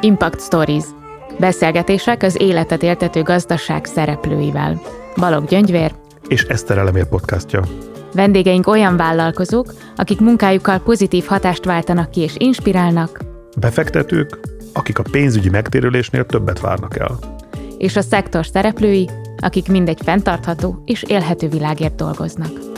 Impact Stories. Beszélgetések az életet éltető gazdaság szereplőivel. Balog Gyöngyvér és Eszter Elemér podcastja. Vendégeink olyan vállalkozók, akik munkájukkal pozitív hatást váltanak ki és inspirálnak. Befektetők, akik a pénzügyi megtérülésnél többet várnak el. És a szektor szereplői, akik mindegy fenntartható és élhető világért dolgoznak.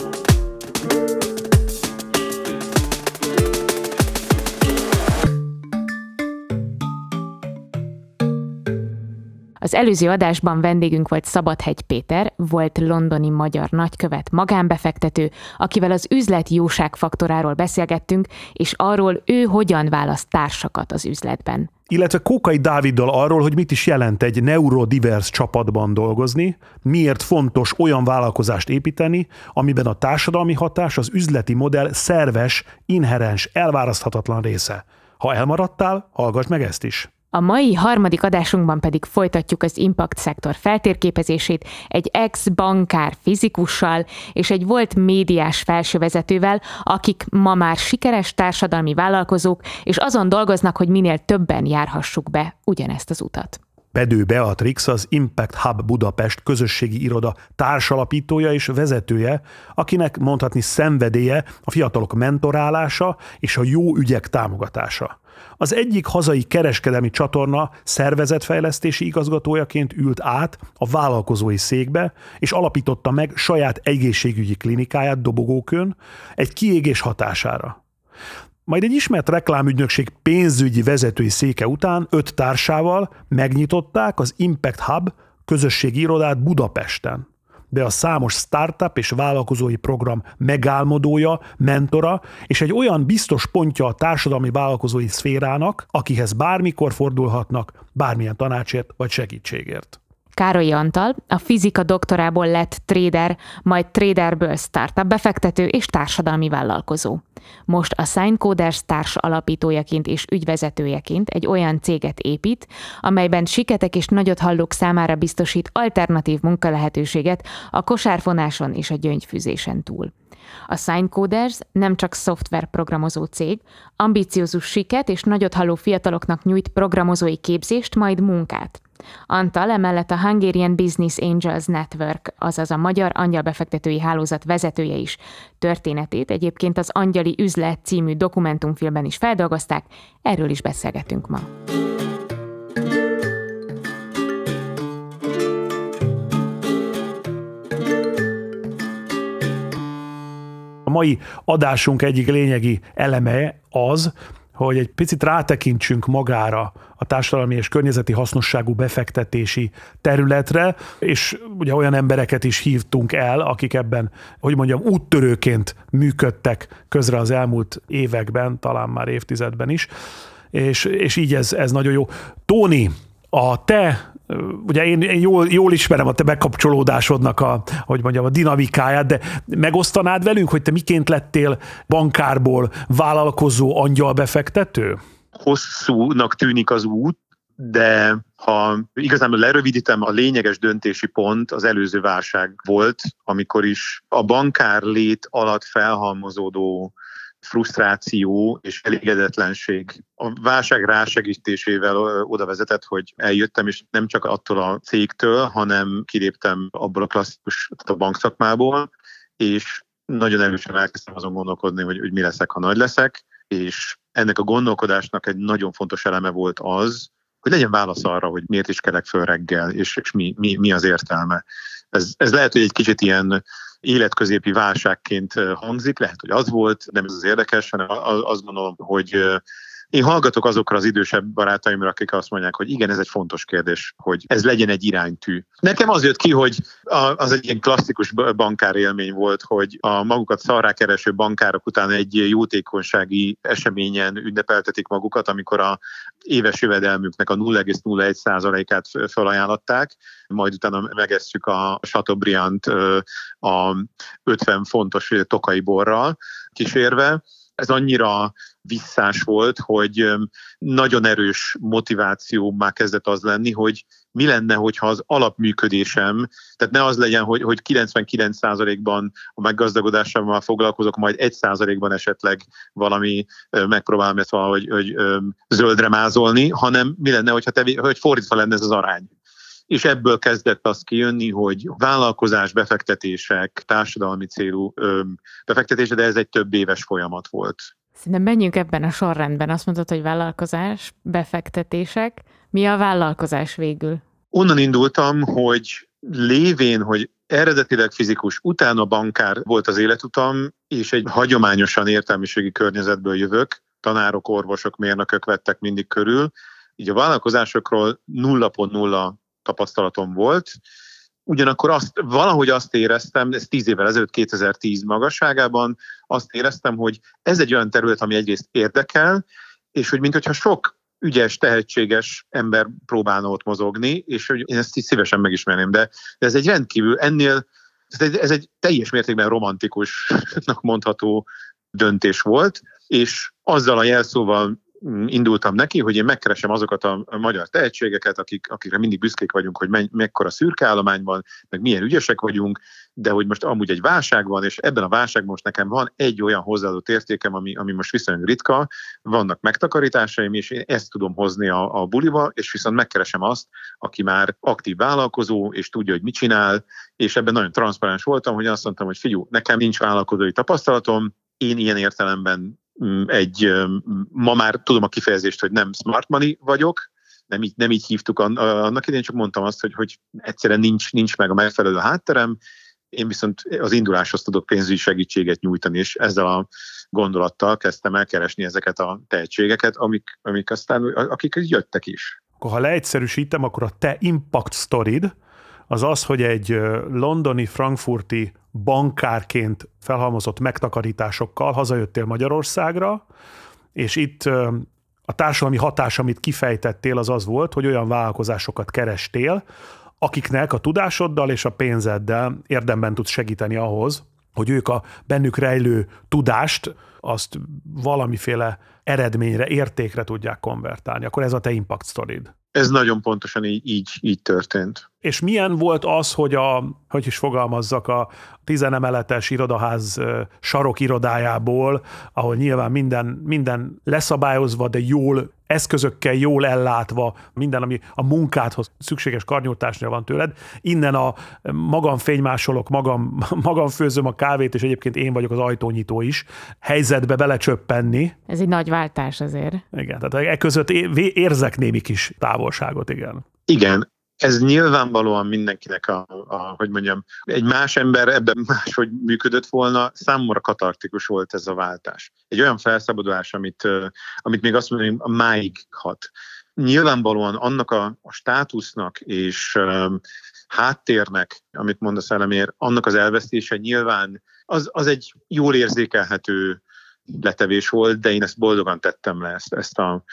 Az előző adásban vendégünk volt Szabadhegy Péter, volt londoni magyar nagykövet, magánbefektető, akivel az üzlet jóság faktoráról beszélgettünk, és arról ő hogyan választ társakat az üzletben illetve Kókai Dáviddal arról, hogy mit is jelent egy neurodivers csapatban dolgozni, miért fontos olyan vállalkozást építeni, amiben a társadalmi hatás az üzleti modell szerves, inherens, elválaszthatatlan része. Ha elmaradtál, hallgass meg ezt is. A mai harmadik adásunkban pedig folytatjuk az impact szektor feltérképezését egy ex-bankár fizikussal és egy volt médiás felsővezetővel, akik ma már sikeres társadalmi vállalkozók, és azon dolgoznak, hogy minél többen járhassuk be ugyanezt az utat. Bedő Beatrix az Impact Hub Budapest közösségi iroda társalapítója és vezetője, akinek mondhatni szenvedélye a fiatalok mentorálása és a jó ügyek támogatása. Az egyik hazai kereskedelmi csatorna szervezetfejlesztési igazgatójaként ült át a vállalkozói székbe, és alapította meg saját egészségügyi klinikáját Dobogókön egy kiégés hatására. Majd egy ismert reklámügynökség pénzügyi vezetői széke után öt társával megnyitották az Impact Hub közösségi irodát Budapesten be a számos startup és vállalkozói program megálmodója, mentora, és egy olyan biztos pontja a társadalmi vállalkozói szférának, akihez bármikor fordulhatnak, bármilyen tanácsért vagy segítségért. Károly Antal, a fizika doktorából lett trader, majd traderből startup befektető és társadalmi vállalkozó. Most a Signcoders társ alapítójaként és ügyvezetőjeként egy olyan céget épít, amelyben siketek és nagyot hallók számára biztosít alternatív munkalehetőséget a kosárfonáson és a gyöngyfűzésen túl. A Signcoders nem csak szoftverprogramozó cég, ambiciózus siket és nagyot halló fiataloknak nyújt programozói képzést, majd munkát. Antal emellett a Hungarian Business Angels Network, azaz a Magyar Angyalbefektetői Hálózat vezetője is. Történetét egyébként az Angyali Üzlet című dokumentumfilmben is feldolgozták, erről is beszélgetünk ma. Mai adásunk egyik lényegi eleme az, hogy egy picit rátekintsünk magára a társadalmi és környezeti hasznosságú befektetési területre, és ugye olyan embereket is hívtunk el, akik ebben, hogy mondjam, úttörőként működtek közre az elmúlt években, talán már évtizedben is, és, és így ez, ez nagyon jó. Tóni, a te ugye én, én jól, jól ismerem a te bekapcsolódásodnak a, hogy mondjam, a dinamikáját, de megosztanád velünk, hogy te miként lettél bankárból vállalkozó angyal befektető? Hosszúnak tűnik az út, de ha igazából lerövidítem, a lényeges döntési pont az előző válság volt, amikor is a bankár lét alatt felhalmozódó frusztráció és elégedetlenség a válság rásegítésével oda vezetett, hogy eljöttem, és nem csak attól a cégtől, hanem kiléptem abból a klasszikus a bankszakmából, és nagyon erősen elkezdtem azon gondolkodni, hogy, hogy mi leszek, ha nagy leszek, és ennek a gondolkodásnak egy nagyon fontos eleme volt az, hogy legyen válasz arra, hogy miért is kelek föl reggel, és, és mi, mi, mi az értelme. Ez, ez lehet, hogy egy kicsit ilyen életközépi válságként hangzik, lehet, hogy az volt, nem ez az érdekes, hanem azt gondolom, hogy én hallgatok azokra az idősebb barátaimra, akik azt mondják, hogy igen, ez egy fontos kérdés, hogy ez legyen egy iránytű. Nekem az jött ki, hogy az egy ilyen klasszikus bankár élmény volt, hogy a magukat szarrá kereső bankárok után egy jótékonysági eseményen ünnepeltetik magukat, amikor a éves jövedelmüknek a 0,01%-át felajánlották, majd utána megesszük a Chateaubriand a 50 fontos tokai borral kísérve, ez annyira visszás volt, hogy nagyon erős motiváció már kezdett az lenni, hogy mi lenne, hogyha az alapműködésem, tehát ne az legyen, hogy, hogy 99%-ban a meggazdagodásával foglalkozok, majd 1%-ban esetleg valami megpróbálom ezt valahogy hogy, zöldre mázolni, hanem mi lenne, hogyha te, hogy fordítva lenne ez az arány és ebből kezdett az kijönni, hogy vállalkozás, befektetések, társadalmi célú befektetése, de ez egy több éves folyamat volt. Szerintem menjünk ebben a sorrendben. Azt mondtad, hogy vállalkozás, befektetések. Mi a vállalkozás végül? Onnan indultam, hogy lévén, hogy eredetileg fizikus, utána bankár volt az életutam, és egy hagyományosan értelmiségi környezetből jövök, tanárok, orvosok, mérnökök vettek mindig körül, így a vállalkozásokról 0.0 tapasztalatom volt, ugyanakkor azt, valahogy azt éreztem, ez tíz évvel ezelőtt, 2010 magasságában, azt éreztem, hogy ez egy olyan terület, ami egyrészt érdekel, és hogy mintha sok ügyes, tehetséges ember próbálna ott mozogni, és hogy én ezt így szívesen megismerném, de, de ez egy rendkívül, ennél, ez egy, ez egy teljes mértékben romantikusnak mondható döntés volt, és azzal a jelszóval indultam neki, hogy én megkeresem azokat a, magyar tehetségeket, akik, akikre mindig büszkék vagyunk, hogy me, mekkora szürke állomány van, meg milyen ügyesek vagyunk, de hogy most amúgy egy válság van, és ebben a válságban most nekem van egy olyan hozzáadott értékem, ami, ami most viszonylag ritka, vannak megtakarításaim, és én ezt tudom hozni a, a buliba, és viszont megkeresem azt, aki már aktív vállalkozó, és tudja, hogy mit csinál, és ebben nagyon transzparens voltam, hogy azt mondtam, hogy figyú, nekem nincs vállalkozói tapasztalatom, én ilyen értelemben Mm, egy, ma már tudom a kifejezést, hogy nem smart money vagyok, nem így, nem így hívtuk annak idején, csak mondtam azt, hogy, hogy egyszerűen nincs, nincs meg a megfelelő hátterem, én viszont az induláshoz tudok pénzügyi segítséget nyújtani, és ezzel a gondolattal kezdtem el keresni ezeket a tehetségeket, amik, amik aztán, akik jöttek is. Ha leegyszerűsítem, akkor a te impact storyd az az, hogy egy londoni, frankfurti bankárként felhalmozott megtakarításokkal hazajöttél Magyarországra, és itt a társadalmi hatás, amit kifejtettél, az az volt, hogy olyan vállalkozásokat kerestél, akiknek a tudásoddal és a pénzeddel érdemben tudsz segíteni ahhoz, hogy ők a bennük rejlő tudást azt valamiféle eredményre, értékre tudják konvertálni. Akkor ez a te impact storyd. Ez nagyon pontosan így, így, így történt. És milyen volt az, hogy a, hogy is fogalmazzak, a tizenemeletes irodaház sarok irodájából, ahol nyilván minden, minden leszabályozva, de jól eszközökkel jól ellátva, minden, ami a munkádhoz szükséges karnyújtásnál van tőled. Innen a magam fénymásolok, magam, magam főzöm a kávét, és egyébként én vagyok az ajtónyitó is, helyzetbe belecsöppenni. Ez egy nagy váltás azért. Igen, tehát e között érzek némi kis távolságot, igen. Igen, ez nyilvánvalóan mindenkinek a, a, hogy mondjam, egy más ember ebben máshogy működött volna, számomra katartikus volt ez a váltás. Egy olyan felszabadulás, amit, amit még azt mondom, a máig hat. Nyilvánvalóan annak a, a státusznak és um, háttérnek, amit mondasz elemér, annak az elvesztése nyilván az, az egy jól érzékelhető letevés volt, de én ezt boldogan tettem le, ezt, ezt a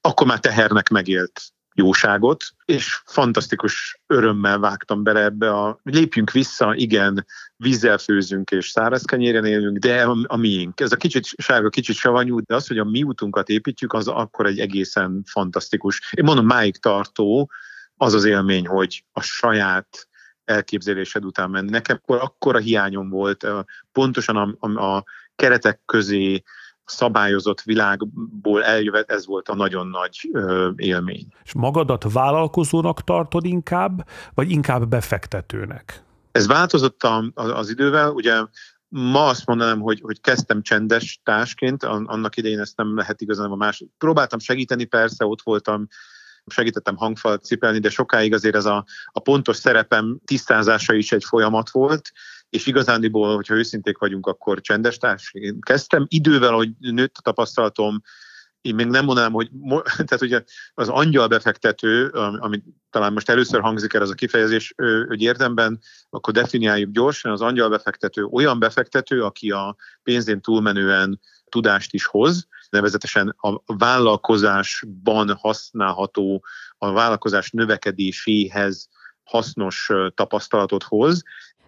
akkor már tehernek megélt jóságot, és fantasztikus örömmel vágtam bele ebbe a lépjünk vissza, igen, vízzel főzünk és száraz kenyéren élünk, de a, a miénk. Ez a kicsit sárga, kicsit savanyú, de az, hogy a mi útunkat építjük, az akkor egy egészen fantasztikus. Én mondom, máig tartó az az élmény, hogy a saját elképzelésed után menni. Nekem akkor akkora hiányom volt, pontosan a, a, a keretek közé szabályozott világból eljövet, ez volt a nagyon nagy ö, élmény. És magadat vállalkozónak tartod inkább, vagy inkább befektetőnek? Ez változott a, a, az idővel, ugye ma azt mondanám, hogy, hogy kezdtem csendes társként, annak idején ezt nem lehet igazán a más. Próbáltam segíteni, persze, ott voltam, segítettem hangfalat cipelni, de sokáig azért ez a, a pontos szerepem tisztázása is egy folyamat volt, és igazándiból, hogyha őszinték vagyunk, akkor csendes társ. Én kezdtem idővel, hogy nőtt a tapasztalatom, én még nem mondanám, hogy tehát ugye az angyal befektető, ami talán most először hangzik el ez a kifejezés, hogy érdemben, akkor definiáljuk gyorsan, az angyal befektető olyan befektető, aki a pénzén túlmenően tudást is hoz, nevezetesen a vállalkozásban használható, a vállalkozás növekedéséhez hasznos tapasztalatot hoz,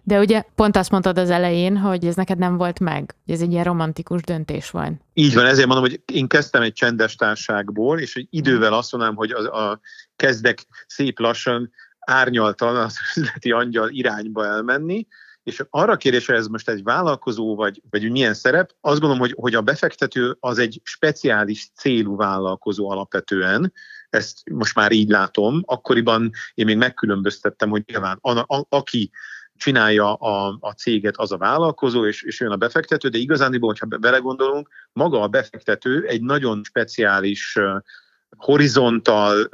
De ugye pont azt mondtad az elején, hogy ez neked nem volt meg, hogy ez egy ilyen romantikus döntés volt. Így van, ezért mondom, hogy én kezdtem egy csendes társágból, és egy idővel azt mondanám, hogy a, a kezdek szép lassan árnyaltan az üzleti angyal irányba elmenni, és arra kérdésre ez most egy vállalkozó, vagy, vagy milyen szerep, azt gondolom, hogy, hogy a befektető az egy speciális célú vállalkozó alapvetően, ezt most már így látom. Akkoriban én még megkülönböztettem, hogy nyilván a, a, aki csinálja a, a céget az a vállalkozó, és, és jön a befektető, de igazániból, hogyha belegondolunk, maga a befektető egy nagyon speciális horizontal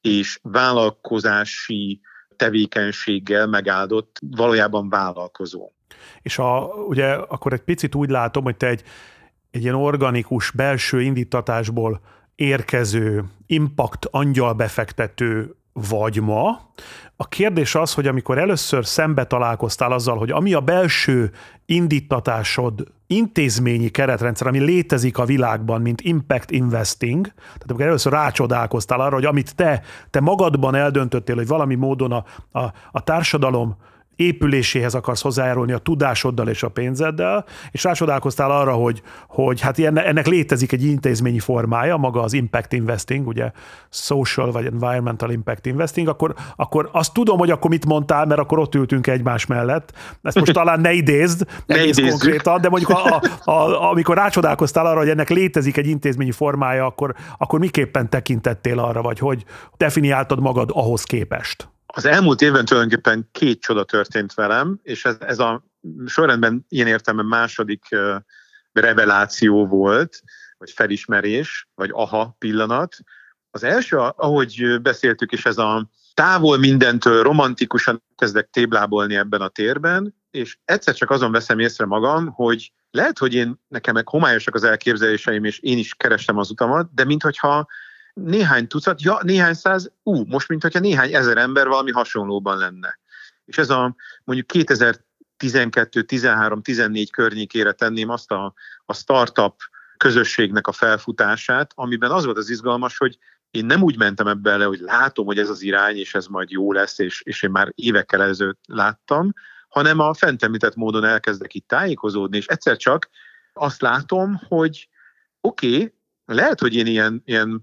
és vállalkozási tevékenységgel megáldott valójában vállalkozó. És a, ugye akkor egy picit úgy látom, hogy te egy, egy ilyen organikus belső indítatásból érkező impact angyal befektető vagy ma. A kérdés az, hogy amikor először szembe találkoztál azzal, hogy ami a belső indítatásod intézményi keretrendszer, ami létezik a világban, mint impact investing, tehát amikor először rácsodálkoztál arra, hogy amit te, te magadban eldöntöttél, hogy valami módon a, a, a társadalom épüléséhez akarsz hozzájárulni a tudásoddal és a pénzeddel, és rácsodálkoztál arra, hogy, hogy hát ennek létezik egy intézményi formája, maga az impact investing, ugye social vagy environmental impact investing, akkor, akkor azt tudom, hogy akkor mit mondtál, mert akkor ott ültünk egymás mellett. Ezt most talán ne idézd, ne idézzük. konkrétan, de mondjuk a, a, a, amikor rácsodálkoztál arra, hogy ennek létezik egy intézményi formája, akkor, akkor miképpen tekintettél arra, vagy hogy definiáltad magad ahhoz képest? Az elmúlt évben tulajdonképpen két csoda történt velem, és ez, ez a sorrendben ilyen értelemben második reveláció volt, vagy felismerés, vagy aha pillanat. Az első, ahogy beszéltük, és ez a távol mindentől romantikusan kezdek téblábolni ebben a térben, és egyszer csak azon veszem észre magam, hogy lehet, hogy én nekem meg homályosak az elképzeléseim, és én is kerestem az utamat, de minthogyha néhány tucat, ja, néhány száz, ú, most mint hogyha néhány ezer ember valami hasonlóban lenne. És ez a mondjuk 2012, 13, 14 környékére tenném azt a, a startup közösségnek a felfutását, amiben az volt az izgalmas, hogy én nem úgy mentem ebbe bele, hogy látom, hogy ez az irány, és ez majd jó lesz, és, és én már évekkel ezelőtt láttam, hanem a fent említett módon elkezdek itt tájékozódni, és egyszer csak azt látom, hogy oké, okay, lehet, hogy én ilyen, ilyen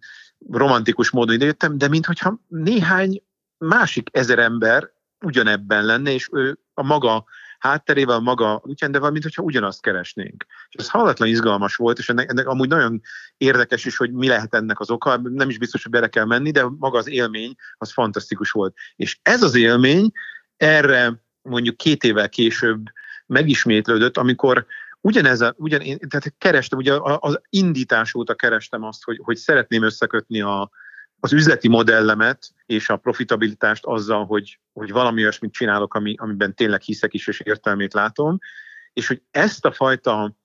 romantikus módon idejöttem, de mintha néhány másik ezer ember ugyanebben lenne, és ő a maga hátterével, maga útján, de valamint, hogyha ugyanazt keresnénk. És ez hallatlan izgalmas volt, és ennek, ennek amúgy nagyon érdekes is, hogy mi lehet ennek az oka, nem is biztos, hogy bele kell menni, de maga az élmény az fantasztikus volt. És ez az élmény erre mondjuk két évvel később megismétlődött, amikor ugyanez a, ugyan, tehát kerestem, ugye az indítás óta kerestem azt, hogy, hogy szeretném összekötni a, az üzleti modellemet és a profitabilitást azzal, hogy, hogy valami olyasmit csinálok, ami, amiben tényleg hiszek is, és értelmét látom, és hogy ezt a fajta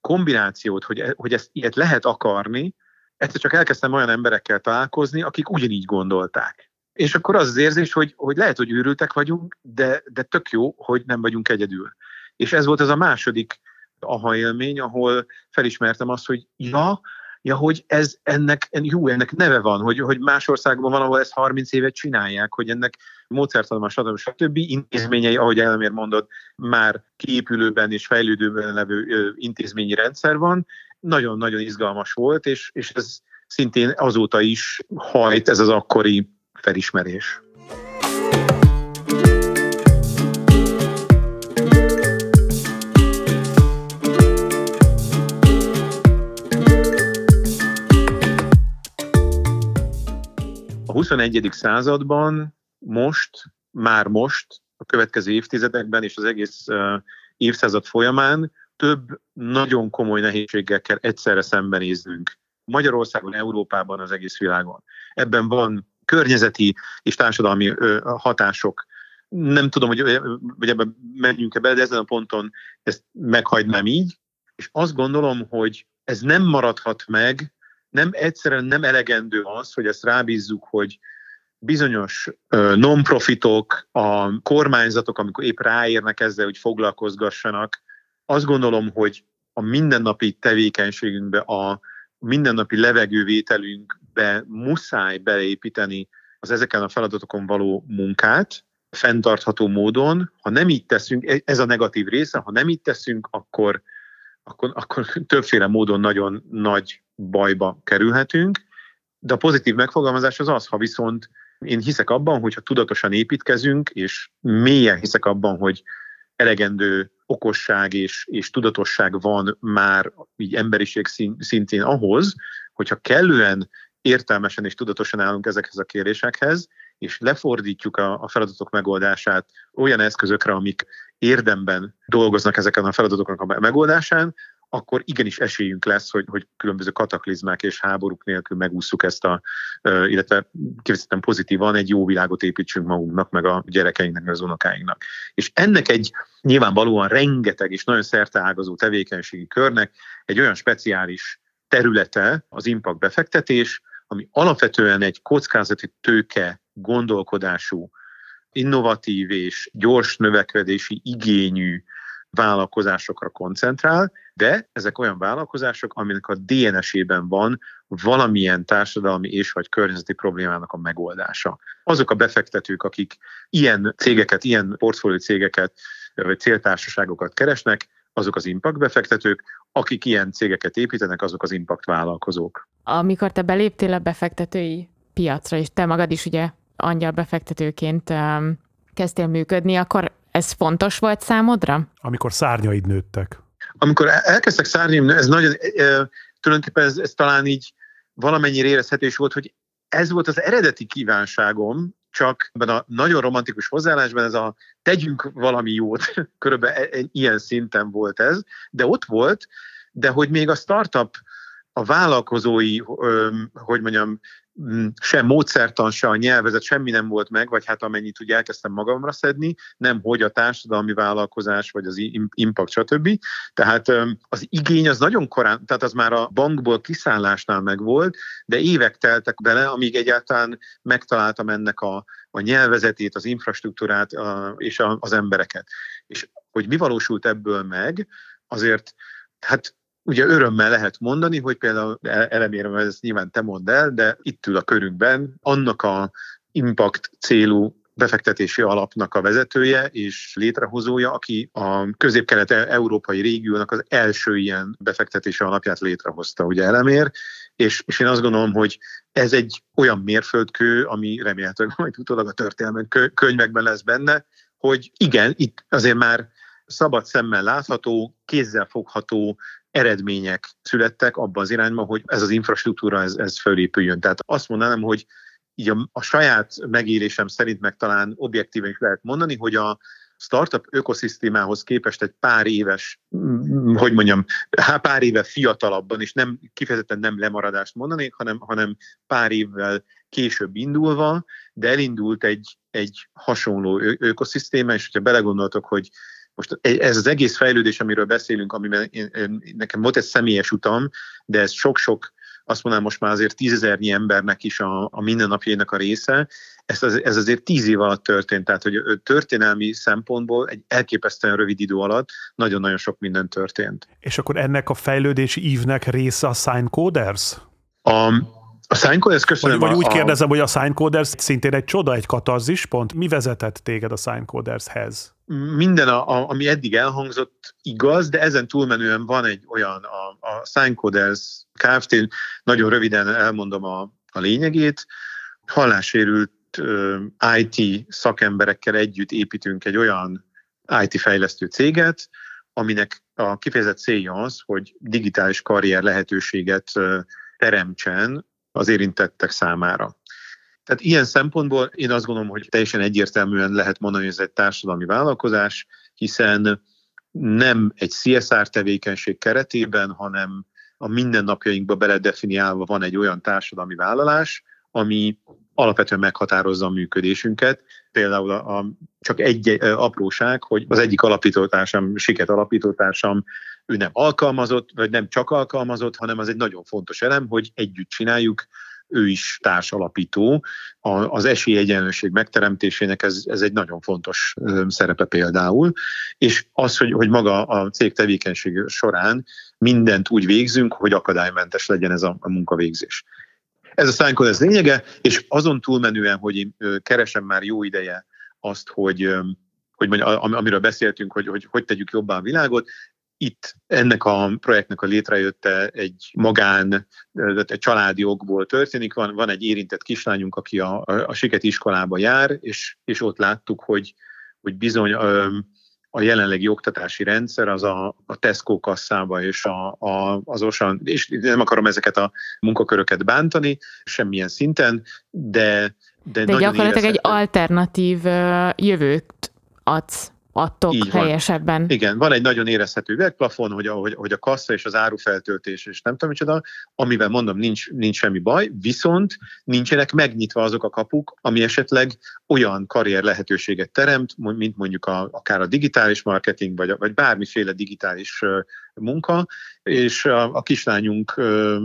kombinációt, hogy, hogy ezt ilyet lehet akarni, egyszer csak elkezdtem olyan emberekkel találkozni, akik ugyanígy gondolták. És akkor az az érzés, hogy, hogy lehet, hogy őrültek vagyunk, de, de tök jó, hogy nem vagyunk egyedül. És ez volt az a második aha élmény, ahol felismertem azt, hogy ja, ja, hogy ez ennek, jó, ennek neve van, hogy, hogy más országban van, ahol ezt 30 évet csinálják, hogy ennek módszertanban, stb. stb. intézményei, ahogy Elmér mondott, már kiépülőben és fejlődőben levő intézményi rendszer van. Nagyon-nagyon izgalmas volt, és, és ez szintén azóta is hajt ez az akkori felismerés. A 21. században most, már most, a következő évtizedekben és az egész évszázad folyamán több nagyon komoly nehézséggel kell egyszerre szembenéznünk. Magyarországon, Európában, az egész világon. Ebben van környezeti és társadalmi hatások. Nem tudom, hogy, hogy ebben menjünk-e bele, de ezen a ponton ezt meghagynám így, és azt gondolom, hogy ez nem maradhat meg nem egyszerűen nem elegendő az, hogy ezt rábízzuk, hogy bizonyos non-profitok, a kormányzatok, amikor épp ráérnek ezzel, hogy foglalkozgassanak, azt gondolom, hogy a mindennapi tevékenységünkbe, a mindennapi levegővételünkbe muszáj beleépíteni az ezeken a feladatokon való munkát, fenntartható módon. Ha nem így teszünk, e, ez a negatív része, ha nem így teszünk, akkor, akkor, akkor többféle módon nagyon nagy bajba kerülhetünk. De a pozitív megfogalmazás az az, ha viszont én hiszek abban, hogy ha tudatosan építkezünk, és mélyen hiszek abban, hogy elegendő okosság és, és tudatosság van már így emberiség szintén ahhoz, hogyha kellően értelmesen és tudatosan állunk ezekhez a kérésekhez, és lefordítjuk a, a feladatok megoldását olyan eszközökre, amik érdemben dolgoznak ezeken a feladatoknak a megoldásán, akkor igenis esélyünk lesz, hogy, hogy különböző kataklizmák és háborúk nélkül megúszuk ezt a, illetve kifejezetten pozitívan egy jó világot építsünk magunknak, meg a gyerekeinknek, meg az unokáinknak. És ennek egy nyilvánvalóan rengeteg és nagyon szerteágazó tevékenységi körnek egy olyan speciális területe az impact befektetés, ami alapvetően egy kockázati tőke gondolkodású, innovatív és gyors növekedési igényű vállalkozásokra koncentrál, de ezek olyan vállalkozások, aminek a DNS-ében van valamilyen társadalmi és vagy környezeti problémának a megoldása. Azok a befektetők, akik ilyen cégeket, ilyen portfólió cégeket vagy céltársaságokat keresnek, azok az impact befektetők, akik ilyen cégeket építenek, azok az impact vállalkozók. Amikor te beléptél a befektetői piacra, és te magad is ugye angyal befektetőként um, kezdtél működni, akkor ez fontos volt számodra? Amikor szárnyaid nőttek. Amikor elkezdtek szárnyai, ez nagyon, e, tulajdonképpen ez, ez talán így valamennyire érezhető is volt, hogy ez volt az eredeti kívánságom, csak ebben a nagyon romantikus hozzáállásban ez a tegyünk valami jót, körülbelül e, ilyen szinten volt ez, de ott volt, de hogy még a startup, a vállalkozói, hogy mondjam, sem módszertan, se a nyelvezet, semmi nem volt meg, vagy hát amennyit úgy elkezdtem magamra szedni, nem hogy a társadalmi vállalkozás, vagy az impact, stb. Tehát az igény az nagyon korán, tehát az már a bankból kiszállásnál megvolt, de évek teltek bele, amíg egyáltalán megtaláltam ennek a, a nyelvezetét, az infrastruktúrát a, és a, az embereket. És hogy mi valósult ebből meg, azért hát Ugye örömmel lehet mondani, hogy például elemérem, ezt nyilván te mondd el, de itt ül a körünkben annak a impact célú befektetési alapnak a vezetője és létrehozója, aki a közép-kelet-európai régiónak az első ilyen befektetési alapját létrehozta, ugye elemér, és, és én azt gondolom, hogy ez egy olyan mérföldkő, ami remélhetőleg majd utólag a történelmi könyvekben lesz benne, hogy igen, itt azért már szabad szemmel látható, kézzel fogható eredmények születtek abban az irányban, hogy ez az infrastruktúra ez, ez fölépüljön. Tehát azt mondanám, hogy így a, a saját megélésem szerint meg talán objektíven is lehet mondani, hogy a startup ökoszisztémához képest egy pár éves, mm, hogy mondjam, pár éve fiatalabban, és nem kifejezetten nem lemaradást mondanék, hanem, hanem pár évvel később indulva, de elindult egy, egy hasonló ökoszisztéma, és hogyha belegondoltok, hogy most ez az egész fejlődés, amiről beszélünk, amiben én, én, nekem volt egy személyes utam, de ez sok-sok, azt mondanám most már azért tízezernyi embernek is a, a mindennapjainak a része, ez, az, ez azért tíz év alatt történt, tehát hogy történelmi szempontból egy elképesztően rövid idő alatt nagyon-nagyon sok minden történt. És akkor ennek a fejlődési ívnek része a Sign Coders? A, a Signcoders köszönöm. Vagy, vagy úgy a, kérdezem, hogy a Signcoders szintén egy csoda, egy katarzis pont. Mi vezetett téged a Signcodershez? Minden, a, a, ami eddig elhangzott igaz, de ezen túlmenően van egy olyan, a, a Signcoders Kft. Nagyon röviden elmondom a, a lényegét. Hallássérült uh, IT szakemberekkel együtt építünk egy olyan IT fejlesztő céget, aminek a kifejezett célja az, hogy digitális karrier lehetőséget teremtsen az érintettek számára. Tehát ilyen szempontból én azt gondolom, hogy teljesen egyértelműen lehet mondani, hogy ez egy társadalmi vállalkozás, hiszen nem egy CSR tevékenység keretében, hanem a mindennapjainkba beledefiniálva van egy olyan társadalmi vállalás, ami alapvetően meghatározza a működésünket. Például a, a, csak egy apróság, hogy az egyik alapítótársam, Siket alapítótársam, ő nem alkalmazott, vagy nem csak alkalmazott, hanem az egy nagyon fontos elem, hogy együtt csináljuk, ő is társalapító. Az esélyegyenlőség megteremtésének ez, ez egy nagyon fontos szerepe például, és az, hogy, hogy maga a cég tevékenység során mindent úgy végzünk, hogy akadálymentes legyen ez a, a munkavégzés. Ez a Signcode ez lényege, és azon túlmenően, hogy én keresem már jó ideje azt, hogy, hogy mondja, amiről beszéltünk, hogy, hogy hogy tegyük jobbá a világot, itt ennek a projektnek a létrejötte egy magán, egy családi okból történik. Van, van egy érintett kislányunk, aki a, a Siket iskolába jár, és, és ott láttuk, hogy, hogy bizony a jelenlegi oktatási rendszer az a, a Tesco kasszába és a, a, az OSAN, és nem akarom ezeket a munkaköröket bántani semmilyen szinten, de de, de gyakorlatilag egy alternatív jövőt adsz adtok Így helyesebben. Van. Igen, van egy nagyon érezhető üvegplafon, hogy a, hogy, hogy a kassa és az árufeltöltés, és nem tudom micsoda, amivel mondom, nincs, nincs semmi baj, viszont nincsenek megnyitva azok a kapuk, ami esetleg olyan karrier lehetőséget teremt, mint mondjuk a, akár a digitális marketing, vagy, vagy bármiféle digitális munka, és a, a kislányunk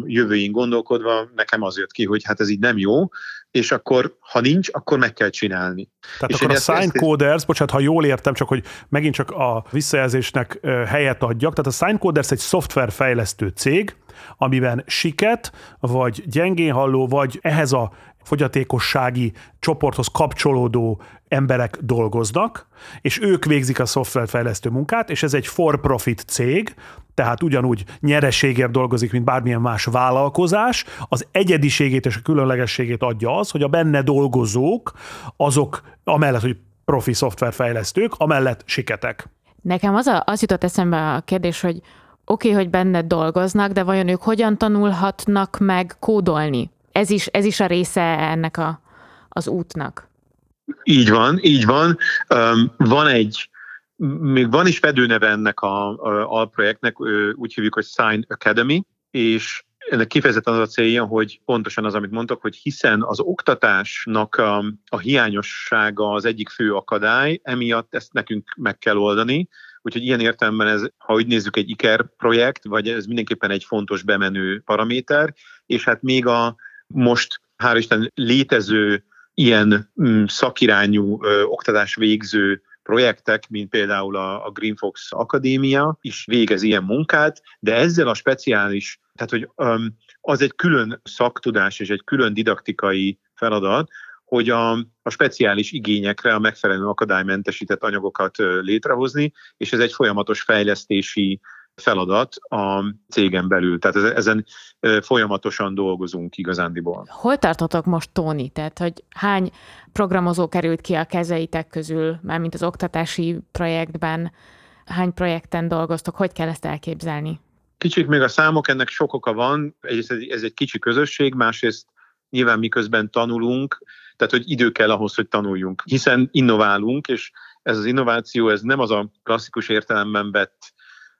jövőjén gondolkodva nekem az jött ki, hogy hát ez így nem jó, és akkor, ha nincs, akkor meg kell csinálni. Tehát és akkor a sign coders, bocsánat, ha jól értem, csak hogy megint csak a visszajelzésnek helyet adjak, tehát a sign coders egy szoftverfejlesztő cég, amiben siket, vagy gyengén halló, vagy ehhez a fogyatékossági csoporthoz kapcsolódó emberek dolgoznak, és ők végzik a szoftverfejlesztő munkát, és ez egy for-profit cég, tehát ugyanúgy nyereségért dolgozik, mint bármilyen más vállalkozás. Az egyediségét és a különlegességét adja az, hogy a benne dolgozók, azok amellett, hogy profi szoftverfejlesztők, amellett siketek. Nekem az, a, az jutott eszembe a kérdés, hogy oké, okay, hogy benne dolgoznak, de vajon ők hogyan tanulhatnak meg kódolni? Ez is, ez is a része ennek a, az útnak. Így van, így van. Um, van egy, még van is fedőneve ennek a, a alprojektnek, úgy hívjuk, hogy Sign Academy, és ennek kifejezetten az a célja, hogy pontosan az, amit mondtak, hogy hiszen az oktatásnak a, a hiányossága az egyik fő akadály, emiatt ezt nekünk meg kell oldani, Úgyhogy ilyen értelemben ez, ha úgy nézzük, egy IKER projekt, vagy ez mindenképpen egy fontos bemenő paraméter, és hát még a most, hál' Isten, létező ilyen mm, szakirányú ö, oktatás végző projektek, mint például a, a Green Fox Akadémia is végez ilyen munkát, de ezzel a speciális, tehát hogy um, az egy külön szaktudás és egy külön didaktikai feladat, hogy a, a speciális igényekre a megfelelő akadálymentesített anyagokat létrehozni, és ez egy folyamatos fejlesztési feladat a cégen belül. Tehát ezen folyamatosan dolgozunk igazándiból. Hol tartotok most, Tóni? Tehát, hogy hány programozó került ki a kezeitek közül, mármint az oktatási projektben, hány projekten dolgoztok, hogy kell ezt elképzelni? Kicsit még a számok, ennek sok oka van. Egyrészt ez egy kicsi közösség, másrészt nyilván miközben tanulunk, tehát hogy idő kell ahhoz, hogy tanuljunk, hiszen innoválunk, és ez az innováció, ez nem az a klasszikus értelemben vett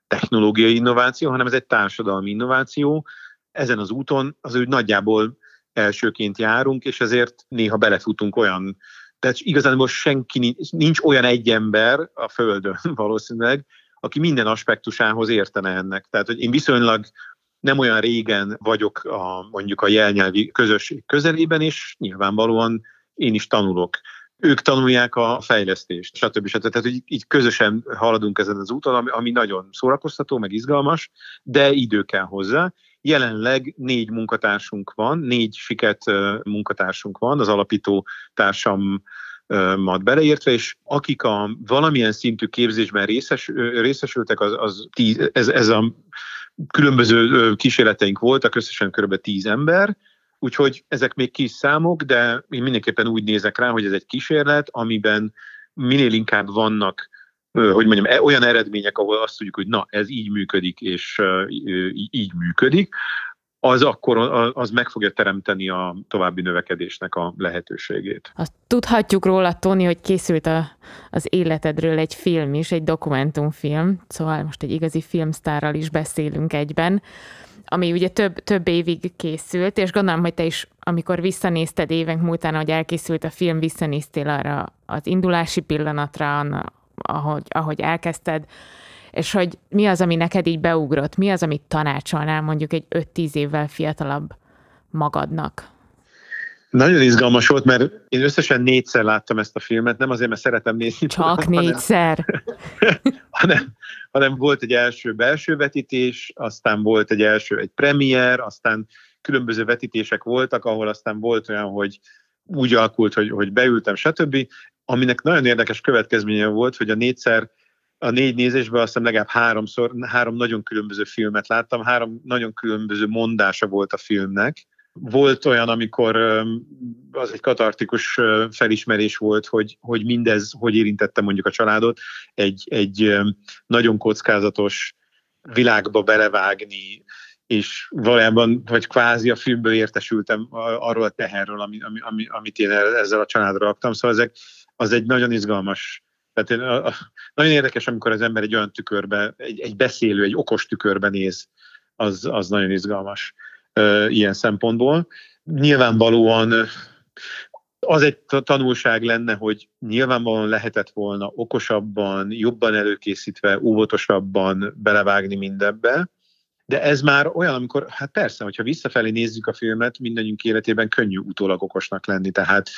technológiai innováció, hanem ez egy társadalmi innováció. Ezen az úton az úgy nagyjából elsőként járunk, és ezért néha belefutunk olyan, tehát igazán senki nincs, nincs olyan egy ember a Földön valószínűleg, aki minden aspektusához értene ennek. Tehát, hogy én viszonylag nem olyan régen vagyok a, mondjuk a jelnyelvi közösség közelében, és nyilvánvalóan én is tanulok ők tanulják a fejlesztést, stb. stb. Tehát, hogy így közösen haladunk ezen az úton, ami, ami nagyon szórakoztató, meg izgalmas, de idő kell hozzá. Jelenleg négy munkatársunk van, négy siket munkatársunk van, az alapító társam mat beleértve, és akik a valamilyen szintű képzésben részes, részesültek, az, az tíz, ez, ez a különböző kísérleteink voltak, összesen kb. tíz ember, Úgyhogy ezek még kis számok, de én mindenképpen úgy nézek rá, hogy ez egy kísérlet, amiben minél inkább vannak hogy mondjam, e, olyan eredmények, ahol azt tudjuk, hogy na, ez így működik, és így működik, az akkor az meg fogja teremteni a további növekedésnek a lehetőségét. Azt tudhatjuk róla, Tony, hogy készült a, az életedről egy film is, egy dokumentumfilm, szóval most egy igazi filmsztárral is beszélünk egyben ami ugye több, több évig készült, és gondolom, hogy te is, amikor visszanézted évek múltán, hogy elkészült a film, visszanéztél arra az indulási pillanatra, ahogy, ahogy elkezdted, és hogy mi az, ami neked így beugrott, mi az, amit tanácsolnál mondjuk egy 5-10 évvel fiatalabb magadnak? Nagyon izgalmas volt, mert én összesen négyszer láttam ezt a filmet, nem azért, mert szeretem nézni. Csak hanem, négyszer. hanem, hanem volt egy első belső vetítés, aztán volt egy első egy premier, aztán különböző vetítések voltak, ahol aztán volt olyan, hogy úgy alakult, hogy, hogy beültem, stb. Aminek nagyon érdekes következménye volt, hogy a négyszer a négy nézésben azt hiszem legalább háromszor, három nagyon különböző filmet láttam, három nagyon különböző mondása volt a filmnek. Volt olyan, amikor az egy katartikus felismerés volt, hogy, hogy mindez hogy érintette mondjuk a családot, egy, egy nagyon kockázatos világba belevágni, és valójában, vagy kvázi a filmből értesültem arról a teherről, ami, ami, amit én ezzel a családra raktam. Szóval ezek, az egy nagyon izgalmas tehát én, a, a, nagyon érdekes, amikor az ember egy olyan tükörbe, egy, egy beszélő, egy okos tükörbe néz, az, az nagyon izgalmas ilyen szempontból. Nyilvánvalóan az egy tanulság lenne, hogy nyilvánvalóan lehetett volna okosabban, jobban előkészítve, óvatosabban belevágni mindebbe, de ez már olyan, amikor, hát persze, hogyha visszafelé nézzük a filmet, mindannyiunk életében könnyű utólag okosnak lenni, tehát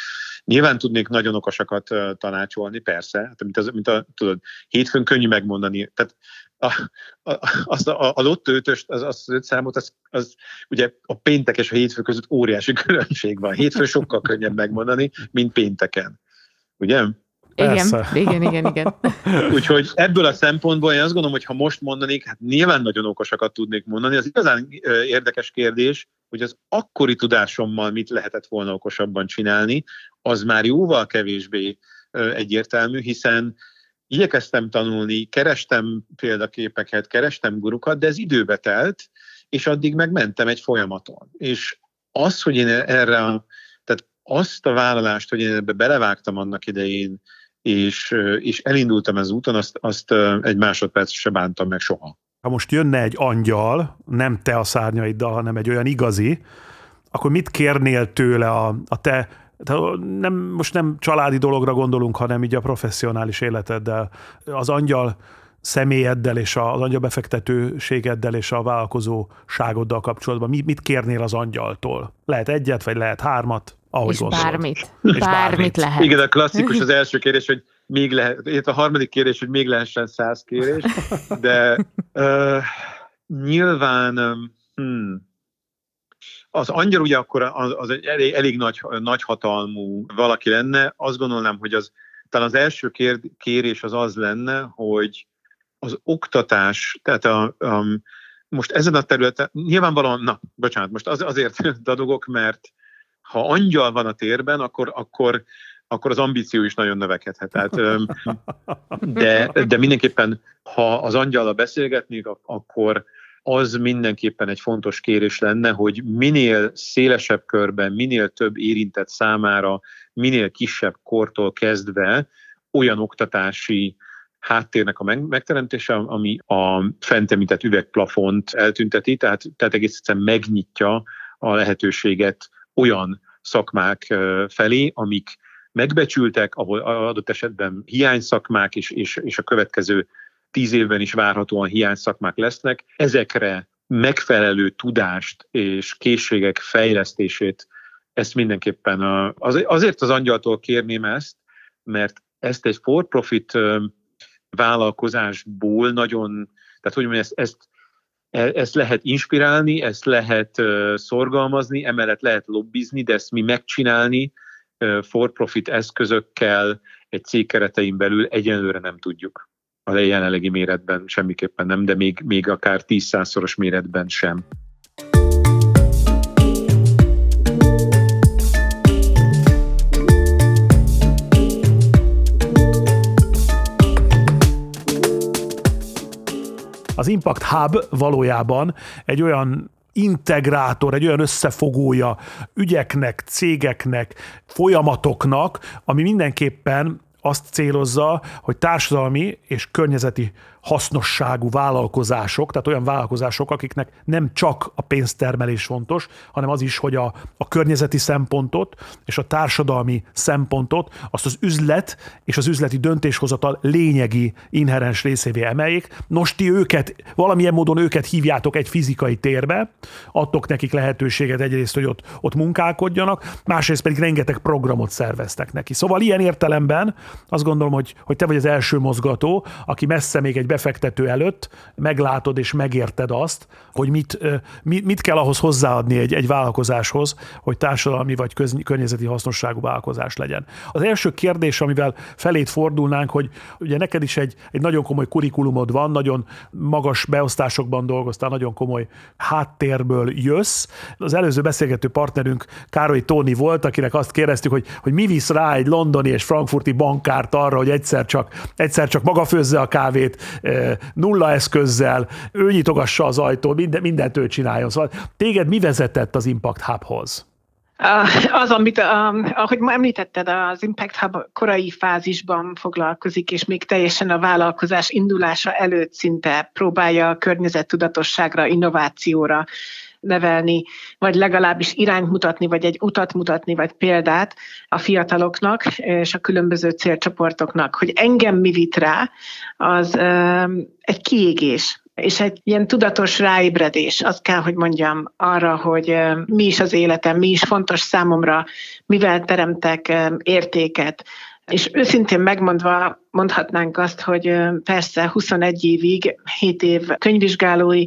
nyilván tudnék nagyon okosakat tanácsolni, persze, hát, mint, az, mint a, tudod, hétfőn könnyű megmondani, tehát a, a, az a, a ötöst, az, az öt számot, az, az ugye a péntek és a hétfő között óriási különbség van. Hétfő sokkal könnyebb megmondani, mint pénteken. Ugye? Igen, igen, igen, igen. Úgyhogy ebből a szempontból én azt gondolom, hogy ha most mondanék, hát nyilván nagyon okosakat tudnék mondani. Az igazán érdekes kérdés, hogy az akkori tudásommal mit lehetett volna okosabban csinálni, az már jóval kevésbé egyértelmű, hiszen igyekeztem tanulni, kerestem példaképeket, kerestem gurukat, de ez időbe telt, és addig megmentem egy folyamaton. És az, hogy én erre, tehát azt a vállalást, hogy én ebbe belevágtam annak idején, és, és elindultam az úton, azt, azt egy másodperc se bántam meg soha. Ha most jönne egy angyal, nem te a szárnyaiddal, hanem egy olyan igazi, akkor mit kérnél tőle a, a te nem, most nem családi dologra gondolunk, hanem így a professzionális életeddel. Az angyal személyeddel és az angyal befektetőségeddel és a vállalkozóságoddal kapcsolatban mit kérnél az angyaltól? Lehet egyet, vagy lehet hármat? Ahogy és gondolod. bármit. És bármit. bármit lehet. Igen, a klasszikus az első kérdés, hogy még lehet, illetve a harmadik kérdés, hogy még lehessen száz kérés, de uh, nyilván hmm, az angyal ugye akkor az, az egy elég, elég nagy, nagy hatalmú valaki lenne, azt gondolnám, hogy az talán az első kér, kérés az az lenne, hogy az oktatás, tehát a, a, most ezen a területen, nyilvánvalóan, na, bocsánat, most az, azért dadogok, mert ha angyal van a térben, akkor, akkor, akkor az ambíció is nagyon növekedhet. Tehát, de, de mindenképpen, ha az angyalra beszélgetnék, akkor az mindenképpen egy fontos kérés lenne, hogy minél szélesebb körben, minél több érintett számára, minél kisebb kortól kezdve olyan oktatási háttérnek a megteremtése, ami a fent említett üvegplafont eltünteti, tehát, tehát egész egyszerűen megnyitja a lehetőséget olyan szakmák felé, amik megbecsültek, ahol adott esetben hiányszakmák és, és, és a következő tíz évben is várhatóan hiányszakmák lesznek. Ezekre megfelelő tudást és készségek fejlesztését, ezt mindenképpen a, azért az angyaltól kérném ezt, mert ezt egy for-profit vállalkozásból nagyon, tehát hogy mondjam, ezt, ezt, e, ezt lehet inspirálni, ezt lehet szorgalmazni, emellett lehet lobbizni, de ezt mi megcsinálni for-profit eszközökkel egy cég keretein belül egyenlőre nem tudjuk. A jelenlegi méretben semmiképpen nem, de még, még akár 10-100-szoros méretben sem. Az Impact Hub valójában egy olyan integrátor, egy olyan összefogója ügyeknek, cégeknek, folyamatoknak, ami mindenképpen azt célozza, hogy társadalmi és környezeti hasznosságú vállalkozások, tehát olyan vállalkozások, akiknek nem csak a pénztermelés fontos, hanem az is, hogy a, a környezeti szempontot és a társadalmi szempontot azt az üzlet és az üzleti döntéshozatal lényegi inherens részévé emeljék. Nos, ti őket, valamilyen módon őket hívjátok egy fizikai térbe, adtok nekik lehetőséget egyrészt, hogy ott, ott munkálkodjanak, másrészt pedig rengeteg programot szerveztek neki. Szóval ilyen értelemben azt gondolom, hogy, hogy te vagy az első mozgató, aki messze még egy befektető előtt meglátod és megérted azt, hogy mit, mit kell ahhoz hozzáadni egy, egy vállalkozáshoz, hogy társadalmi vagy köz, környezeti hasznosságú vállalkozás legyen. Az első kérdés, amivel felét fordulnánk, hogy ugye neked is egy, egy nagyon komoly kurikulumod van, nagyon magas beosztásokban dolgoztál, nagyon komoly háttérből jössz. Az előző beszélgető partnerünk Károly Tóni volt, akinek azt kérdeztük, hogy, hogy mi visz rá egy londoni és frankfurti bankárt arra, hogy egyszer csak, egyszer csak maga főzze a kávét nulla eszközzel, ő nyitogassa az ajtót, minden, mindent ő csináljon. Szóval téged mi vezetett az Impact Hubhoz? Az, amit, ahogy említetted, az Impact Hub korai fázisban foglalkozik, és még teljesen a vállalkozás indulása előtt szinte próbálja a környezettudatosságra, innovációra nevelni, vagy legalábbis irányt mutatni, vagy egy utat mutatni, vagy példát a fiataloknak és a különböző célcsoportoknak. Hogy engem mi vit rá, az egy kiégés és egy ilyen tudatos ráébredés, azt kell, hogy mondjam arra, hogy mi is az életem, mi is fontos számomra, mivel teremtek értéket, és őszintén megmondva mondhatnánk azt, hogy persze 21 évig, 7 év könyvvizsgálói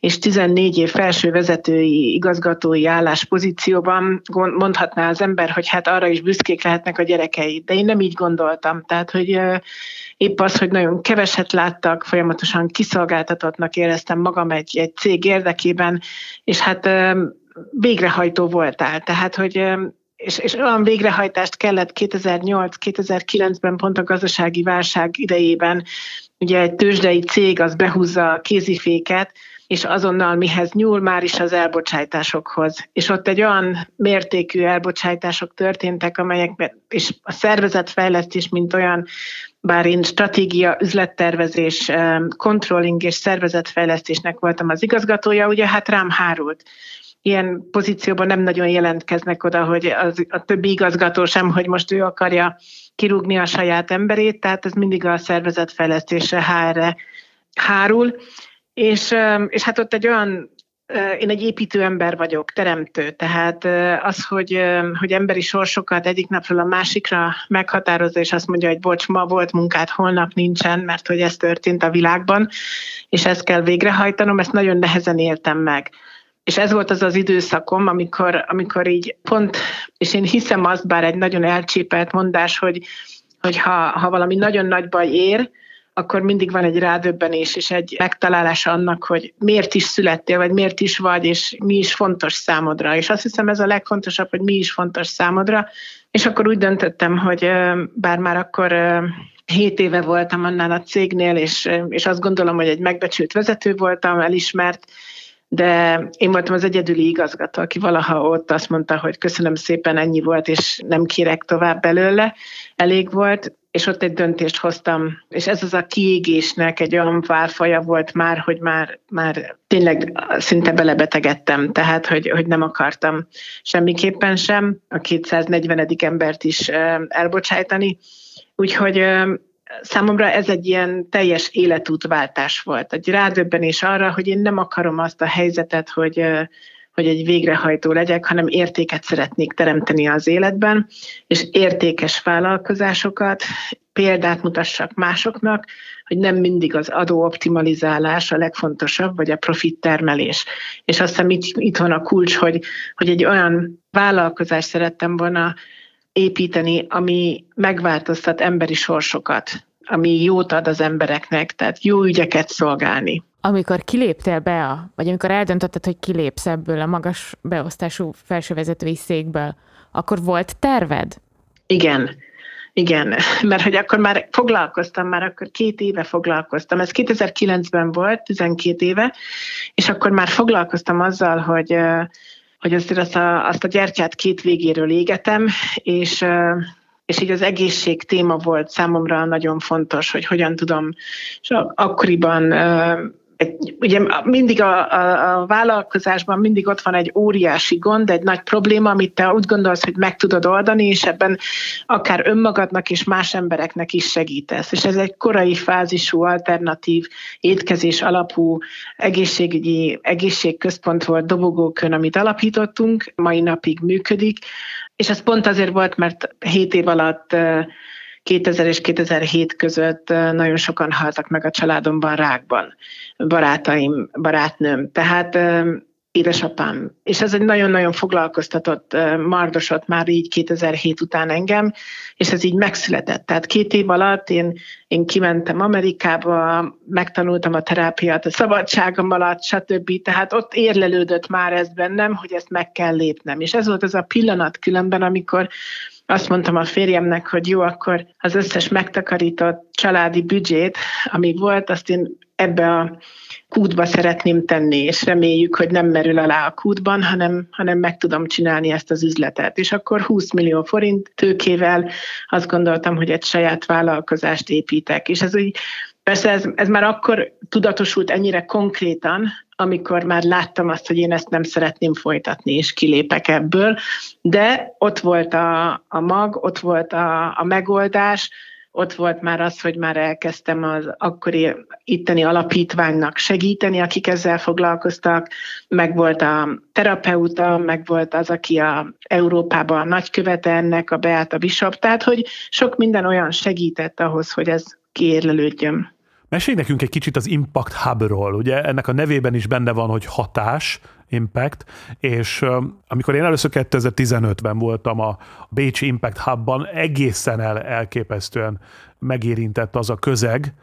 és 14 év felső vezetői, igazgatói álláspozícióban mondhatná az ember, hogy hát arra is büszkék lehetnek a gyerekei. De én nem így gondoltam. Tehát, hogy épp az, hogy nagyon keveset láttak, folyamatosan kiszolgáltatottnak éreztem magam egy, egy cég érdekében, és hát végrehajtó voltál. Tehát, hogy és, és olyan végrehajtást kellett 2008-2009-ben pont a gazdasági válság idejében, ugye egy tőzsdei cég az behúzza a kéziféket, és azonnal mihez nyúl már is az elbocsátásokhoz. És ott egy olyan mértékű elbocsátások történtek, amelyek, és a szervezetfejlesztés, mint olyan, bár én stratégia, üzlettervezés, controlling és szervezetfejlesztésnek voltam az igazgatója, ugye hát rám hárult ilyen pozícióban nem nagyon jelentkeznek oda, hogy az, a többi igazgató sem, hogy most ő akarja kirúgni a saját emberét, tehát ez mindig a szervezetfejlesztésre, HR-re hárul. És, és hát ott egy olyan én egy építő ember vagyok, teremtő, tehát az, hogy, hogy emberi sorsokat egyik napról a másikra meghatározza, és azt mondja, hogy bocs, ma volt munkát, holnap nincsen, mert hogy ez történt a világban, és ezt kell végrehajtanom, ezt nagyon nehezen éltem meg. És ez volt az az időszakom, amikor, amikor így pont, és én hiszem azt, bár egy nagyon elcsépelt mondás, hogy, hogy ha, ha valami nagyon nagy baj ér, akkor mindig van egy rádöbbenés és egy megtalálás annak, hogy miért is születtél, vagy miért is vagy, és mi is fontos számodra. És azt hiszem ez a legfontosabb, hogy mi is fontos számodra. És akkor úgy döntöttem, hogy bár már akkor 7 éve voltam annál a cégnél, és, és azt gondolom, hogy egy megbecsült vezető voltam, elismert, de én voltam az egyedüli igazgató, aki valaha ott azt mondta, hogy köszönöm szépen, ennyi volt, és nem kérek tovább belőle, elég volt, és ott egy döntést hoztam, és ez az a kiégésnek egy olyan válfaja volt már, hogy már, már tényleg szinte belebetegedtem, tehát hogy, hogy nem akartam semmiképpen sem a 240. embert is elbocsájtani. Úgyhogy számomra ez egy ilyen teljes életútváltás volt. Egy rádöbbenés arra, hogy én nem akarom azt a helyzetet, hogy, hogy egy végrehajtó legyek, hanem értéket szeretnék teremteni az életben, és értékes vállalkozásokat, példát mutassak másoknak, hogy nem mindig az adóoptimalizálás a legfontosabb, vagy a profit termelés. És azt hiszem itt, itt van a kulcs, hogy, hogy egy olyan vállalkozást szerettem volna építeni, ami megváltoztat emberi sorsokat, ami jót ad az embereknek, tehát jó ügyeket szolgálni. Amikor kiléptél be, a, vagy amikor eldöntötted, hogy kilépsz ebből a magas beosztású felsővezetői székből, akkor volt terved? Igen, igen, mert hogy akkor már foglalkoztam, már akkor két éve foglalkoztam. Ez 2009-ben volt, 12 éve, és akkor már foglalkoztam azzal, hogy hogy azért azt a, azt a gyertyát két végéről égetem, és és így az egészség téma volt számomra nagyon fontos, hogy hogyan tudom, és akkoriban egy, ugye mindig a, a, a vállalkozásban mindig ott van egy óriási gond, egy nagy probléma, amit te úgy gondolsz, hogy meg tudod oldani, és ebben akár önmagadnak és más embereknek is segítesz. És ez egy korai fázisú, alternatív, étkezés alapú egészségügyi egészségközpont volt Dobogókön, amit alapítottunk, mai napig működik, és ez pont azért volt, mert 7 év alatt 2000 és 2007 között nagyon sokan haltak meg a családomban rákban, barátaim, barátnőm. Tehát édesapám. És ez egy nagyon-nagyon foglalkoztatott, mardosott már így 2007 után engem, és ez így megszületett. Tehát két év alatt én, én kimentem Amerikába, megtanultam a terápiát a szabadságom alatt, stb. Tehát ott érlelődött már ez bennem, hogy ezt meg kell lépnem. És ez volt az a pillanat különben, amikor azt mondtam a férjemnek, hogy jó, akkor az összes megtakarított családi büdzsét, ami volt, azt én ebbe a kútba szeretném tenni, és reméljük, hogy nem merül alá a kútban, hanem, hanem meg tudom csinálni ezt az üzletet. És akkor 20 millió forint tőkével azt gondoltam, hogy egy saját vállalkozást építek. És ez úgy Persze ez, ez már akkor tudatosult ennyire konkrétan, amikor már láttam azt, hogy én ezt nem szeretném folytatni, és kilépek ebből, de ott volt a, a mag, ott volt a, a megoldás, ott volt már az, hogy már elkezdtem az akkori itteni alapítványnak segíteni, akik ezzel foglalkoztak, meg volt a terapeuta, meg volt az, aki a Európában a nagykövete ennek, a Beata Bishop, tehát hogy sok minden olyan segített ahhoz, hogy ez kiérlelődjön. Mesélj nekünk egy kicsit az Impact Hubról. Ugye ennek a nevében is benne van, hogy hatás, Impact, és amikor én először 2015-ben voltam a Bécsi Impact Hubban, egészen el, elképesztően megérintett az a közeg,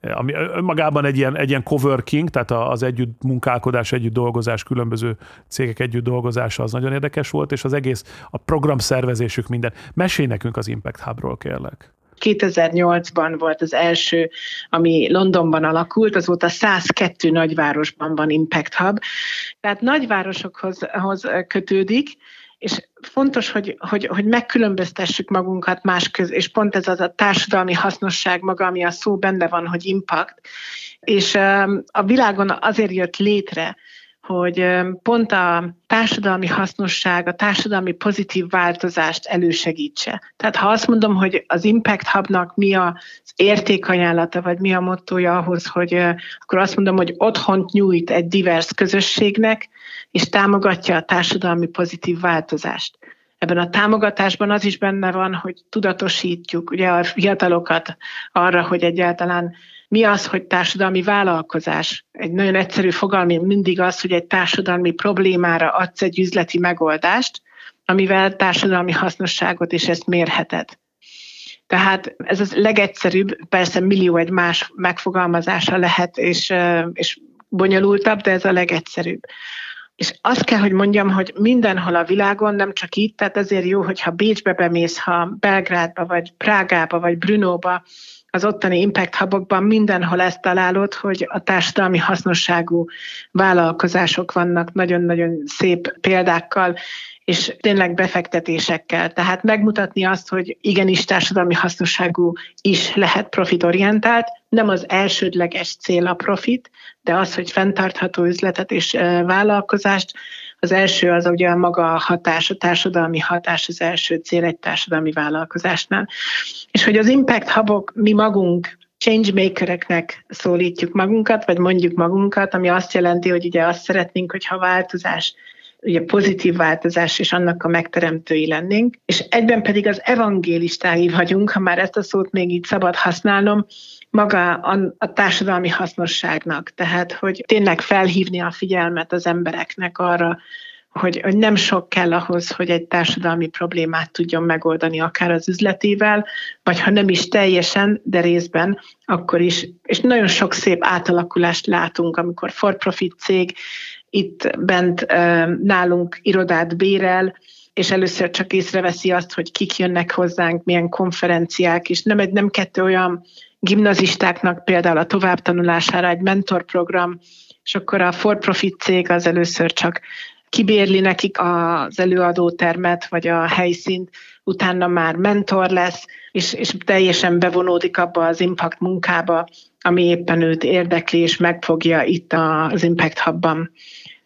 ami magában egy ilyen, egy ilyen coworking, tehát az együtt munkálkodás, együtt dolgozás, különböző cégek együtt dolgozása az nagyon érdekes volt, és az egész, a programszervezésük minden. Mesélj nekünk az Impact Hubról, kérlek. 2008-ban volt az első, ami Londonban alakult, azóta 102 nagyvárosban van Impact Hub. Tehát nagyvárosokhoz kötődik, és fontos, hogy, hogy, hogy megkülönböztessük magunkat más köz, és pont ez az a társadalmi hasznosság maga, ami a szó benne van, hogy impact, és a világon azért jött létre, hogy pont a társadalmi hasznosság, a társadalmi pozitív változást elősegítse. Tehát ha azt mondom, hogy az Impact Hubnak mi az értékajánlata, vagy mi a mottoja ahhoz, hogy akkor azt mondom, hogy otthont nyújt egy divers közösségnek, és támogatja a társadalmi pozitív változást. Ebben a támogatásban az is benne van, hogy tudatosítjuk ugye a fiatalokat arra, hogy egyáltalán mi az, hogy társadalmi vállalkozás? Egy nagyon egyszerű fogalmi mindig az, hogy egy társadalmi problémára adsz egy üzleti megoldást, amivel társadalmi hasznosságot is ezt mérheted. Tehát ez az legegyszerűbb, persze millió egy más megfogalmazása lehet, és, és bonyolultabb, de ez a legegyszerűbb. És azt kell, hogy mondjam, hogy mindenhol a világon, nem csak itt, tehát ezért jó, hogyha Bécsbe bemész, ha Belgrádba, vagy Prágába, vagy Brunóba, az ottani impact hubokban mindenhol ezt találod, hogy a társadalmi hasznosságú vállalkozások vannak nagyon-nagyon szép példákkal, és tényleg befektetésekkel. Tehát megmutatni azt, hogy igenis társadalmi hasznosságú is lehet profitorientált, nem az elsődleges cél a profit, de az, hogy fenntartható üzletet és vállalkozást, az első az ugye maga a hatás, a társadalmi hatás az első cél egy társadalmi vállalkozásnál. És hogy az impact hubok mi magunk changemakereknek szólítjuk magunkat, vagy mondjuk magunkat, ami azt jelenti, hogy ugye azt szeretnénk, hogyha változás ugye pozitív változás és annak a megteremtői lennénk, és egyben pedig az evangélistái vagyunk, ha már ezt a szót még így szabad használnom, maga a, a társadalmi hasznosságnak. Tehát, hogy tényleg felhívni a figyelmet az embereknek arra, hogy, hogy nem sok kell ahhoz, hogy egy társadalmi problémát tudjon megoldani, akár az üzletével, vagy ha nem is teljesen, de részben, akkor is. És nagyon sok szép átalakulást látunk, amikor for-profit cég itt bent nálunk irodát bérel, és először csak észreveszi azt, hogy kik jönnek hozzánk, milyen konferenciák, és nem egy, nem kettő olyan gimnazistáknak például a továbbtanulására egy mentorprogram, és akkor a for-profit cég az először csak kibérli nekik az előadótermet, vagy a helyszínt, utána már mentor lesz, és, és teljesen bevonódik abba az impact munkába, ami éppen őt érdekli, és megfogja itt az Impact Hubban.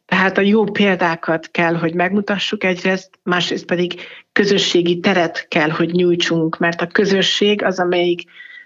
Tehát a jó példákat kell, hogy megmutassuk egyrészt, másrészt pedig közösségi teret kell, hogy nyújtsunk, mert a közösség az, amelyik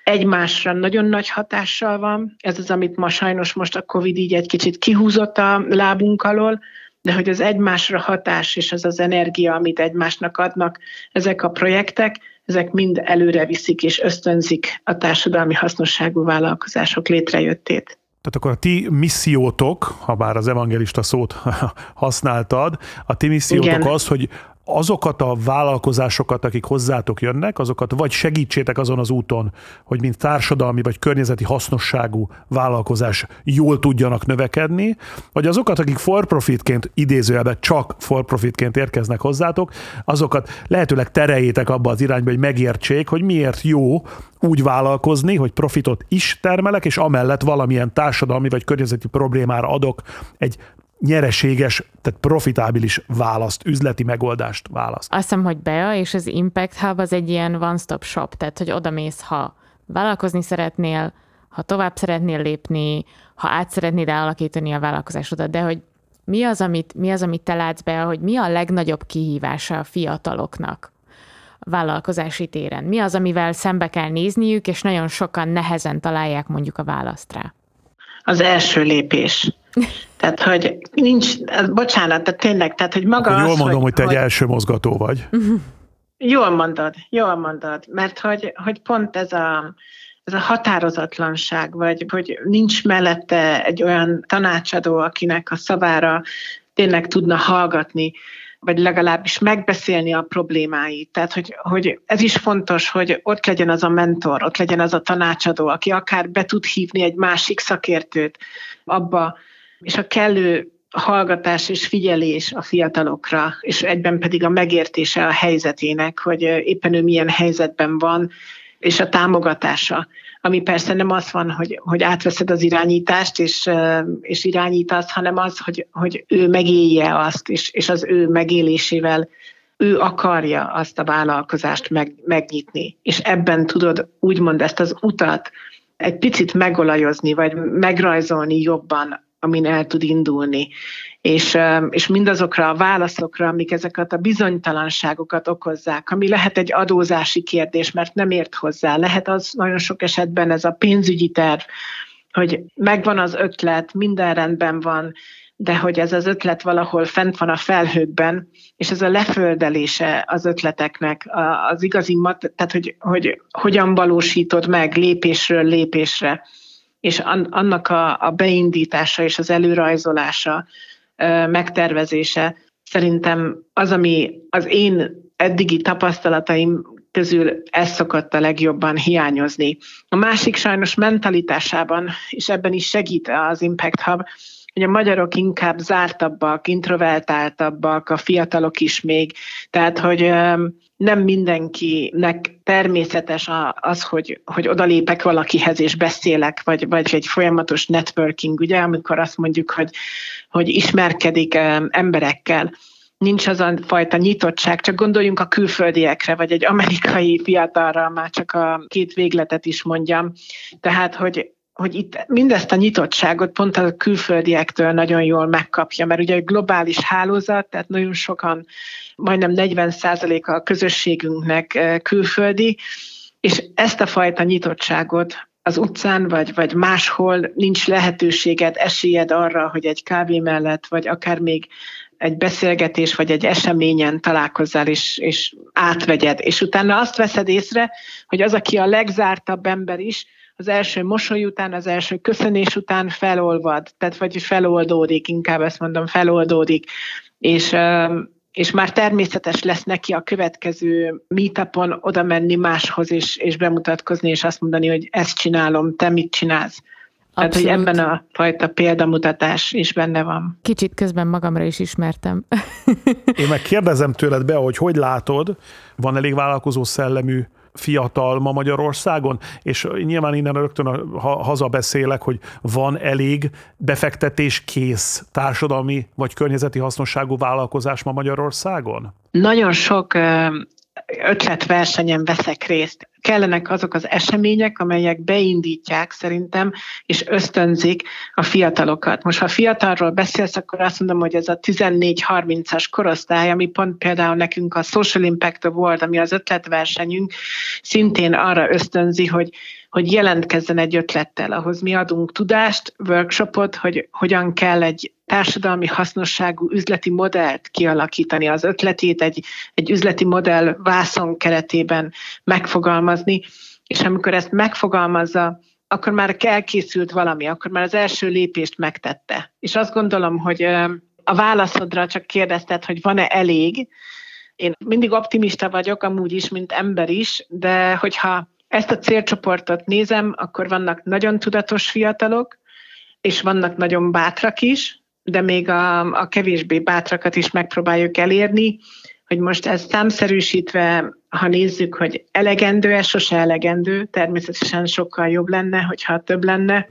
egymásra nagyon nagy hatással van. Ez az, amit ma sajnos most a Covid így egy kicsit kihúzott a lábunk alól, de hogy az egymásra hatás és az az energia, amit egymásnak adnak ezek a projektek, ezek mind előre viszik és ösztönzik a társadalmi hasznosságú vállalkozások létrejöttét. Tehát akkor a ti missziótok, ha bár az evangelista szót használtad, a ti missziótok Igen. az, hogy azokat a vállalkozásokat, akik hozzátok jönnek, azokat vagy segítsétek azon az úton, hogy mint társadalmi vagy környezeti hasznosságú vállalkozás jól tudjanak növekedni, vagy azokat, akik for profitként, idézőjelben csak for profitként érkeznek hozzátok, azokat lehetőleg tereljétek abba az irányba, hogy megértsék, hogy miért jó úgy vállalkozni, hogy profitot is termelek, és amellett valamilyen társadalmi vagy környezeti problémára adok egy nyereséges, tehát profitábilis választ, üzleti megoldást választ. Azt hiszem, hogy Bea és az Impact Hub az egy ilyen one-stop shop, tehát hogy oda mész, ha vállalkozni szeretnél, ha tovább szeretnél lépni, ha át szeretnéd alakítani a vállalkozásodat, de hogy mi az, amit, mi az, amit te látsz be, hogy mi a legnagyobb kihívása a fiataloknak a vállalkozási téren? Mi az, amivel szembe kell nézniük, és nagyon sokan nehezen találják mondjuk a választ rá? Az első lépés. Tehát, hogy nincs, bocsánat, de tényleg, tehát, hogy maga Akkor jól az, mondom, hogy, hogy te egy első mozgató vagy. Jól mondod, jól mondod, mert hogy, hogy pont ez a, ez a határozatlanság, vagy hogy nincs mellette egy olyan tanácsadó, akinek a szavára tényleg tudna hallgatni, vagy legalábbis megbeszélni a problémáit. Tehát, hogy, hogy ez is fontos, hogy ott legyen az a mentor, ott legyen az a tanácsadó, aki akár be tud hívni egy másik szakértőt abba, és a kellő hallgatás és figyelés a fiatalokra, és egyben pedig a megértése a helyzetének, hogy éppen ő milyen helyzetben van, és a támogatása, ami persze nem az van, hogy, hogy átveszed az irányítást, és, és irányítasz, hanem az, hogy, hogy ő megélje azt, és, és az ő megélésével ő akarja azt a vállalkozást meg, megnyitni. És ebben tudod úgymond ezt az utat egy picit megolajozni, vagy megrajzolni jobban amin el tud indulni. És, és mindazokra a válaszokra, amik ezeket a bizonytalanságokat okozzák, ami lehet egy adózási kérdés, mert nem ért hozzá. Lehet az nagyon sok esetben ez a pénzügyi terv, hogy megvan az ötlet, minden rendben van, de hogy ez az ötlet valahol fent van a felhőkben, és ez a leföldelése az ötleteknek, az igazi, mat, tehát hogy, hogy hogyan valósítod meg lépésről lépésre és annak a, a beindítása és az előrajzolása, megtervezése szerintem az, ami az én eddigi tapasztalataim közül ez szokott a legjobban hiányozni. A másik sajnos mentalitásában, és ebben is segít az Impact Hub, hogy a magyarok inkább zártabbak, introvertáltabbak, a fiatalok is még, tehát hogy nem mindenkinek természetes az, hogy, hogy odalépek valakihez és beszélek, vagy, vagy egy folyamatos networking, ugye, amikor azt mondjuk, hogy, hogy ismerkedik emberekkel nincs az a fajta nyitottság, csak gondoljunk a külföldiekre, vagy egy amerikai fiatalra, már csak a két végletet is mondjam. Tehát, hogy hogy itt mindezt a nyitottságot pont a külföldiektől nagyon jól megkapja, mert ugye egy globális hálózat, tehát nagyon sokan, majdnem 40% a közösségünknek külföldi, és ezt a fajta nyitottságot az utcán, vagy, vagy máshol nincs lehetőséged, esélyed arra, hogy egy kávé mellett, vagy akár még egy beszélgetés, vagy egy eseményen találkozzál, és, és átvegyed. És utána azt veszed észre, hogy az, aki a legzártabb ember is, az első mosoly után, az első köszönés után felolvad, tehát vagyis feloldódik, inkább ezt mondom, feloldódik, és és már természetes lesz neki a következő meetupon oda menni máshoz és, és bemutatkozni, és azt mondani, hogy ezt csinálom, te mit csinálsz. Abszolút. Tehát, hogy ebben a fajta példamutatás is benne van. Kicsit közben magamra is ismertem. Én meg kérdezem tőled be, hogy hogy látod, van elég vállalkozó szellemű fiatal ma Magyarországon, és nyilván innen rögtön ha, hazabeszélek, hogy van elég befektetés kész társadalmi vagy környezeti hasznosságú vállalkozás ma Magyarországon? Nagyon sok ötletversenyen veszek részt. Kellenek azok az események, amelyek beindítják szerintem, és ösztönzik a fiatalokat. Most ha fiatalról beszélsz, akkor azt mondom, hogy ez a 14-30-as korosztály, ami pont például nekünk a Social Impact Award, ami az ötletversenyünk, szintén arra ösztönzi, hogy hogy jelentkezzen egy ötlettel, ahhoz mi adunk tudást, workshopot, hogy hogyan kell egy társadalmi hasznosságú üzleti modellt kialakítani, az ötletét egy, egy üzleti modell vászon keretében megfogalmazni, és amikor ezt megfogalmazza, akkor már elkészült valami, akkor már az első lépést megtette. És azt gondolom, hogy a válaszodra csak kérdezted, hogy van-e elég. Én mindig optimista vagyok, amúgy is, mint ember is, de hogyha ezt a célcsoportot nézem, akkor vannak nagyon tudatos fiatalok, és vannak nagyon bátrak is, de még a, a kevésbé bátrakat is megpróbáljuk elérni, hogy most ezt számszerűsítve, ha nézzük, hogy elegendő-e, sose elegendő, természetesen sokkal jobb lenne, hogyha több lenne.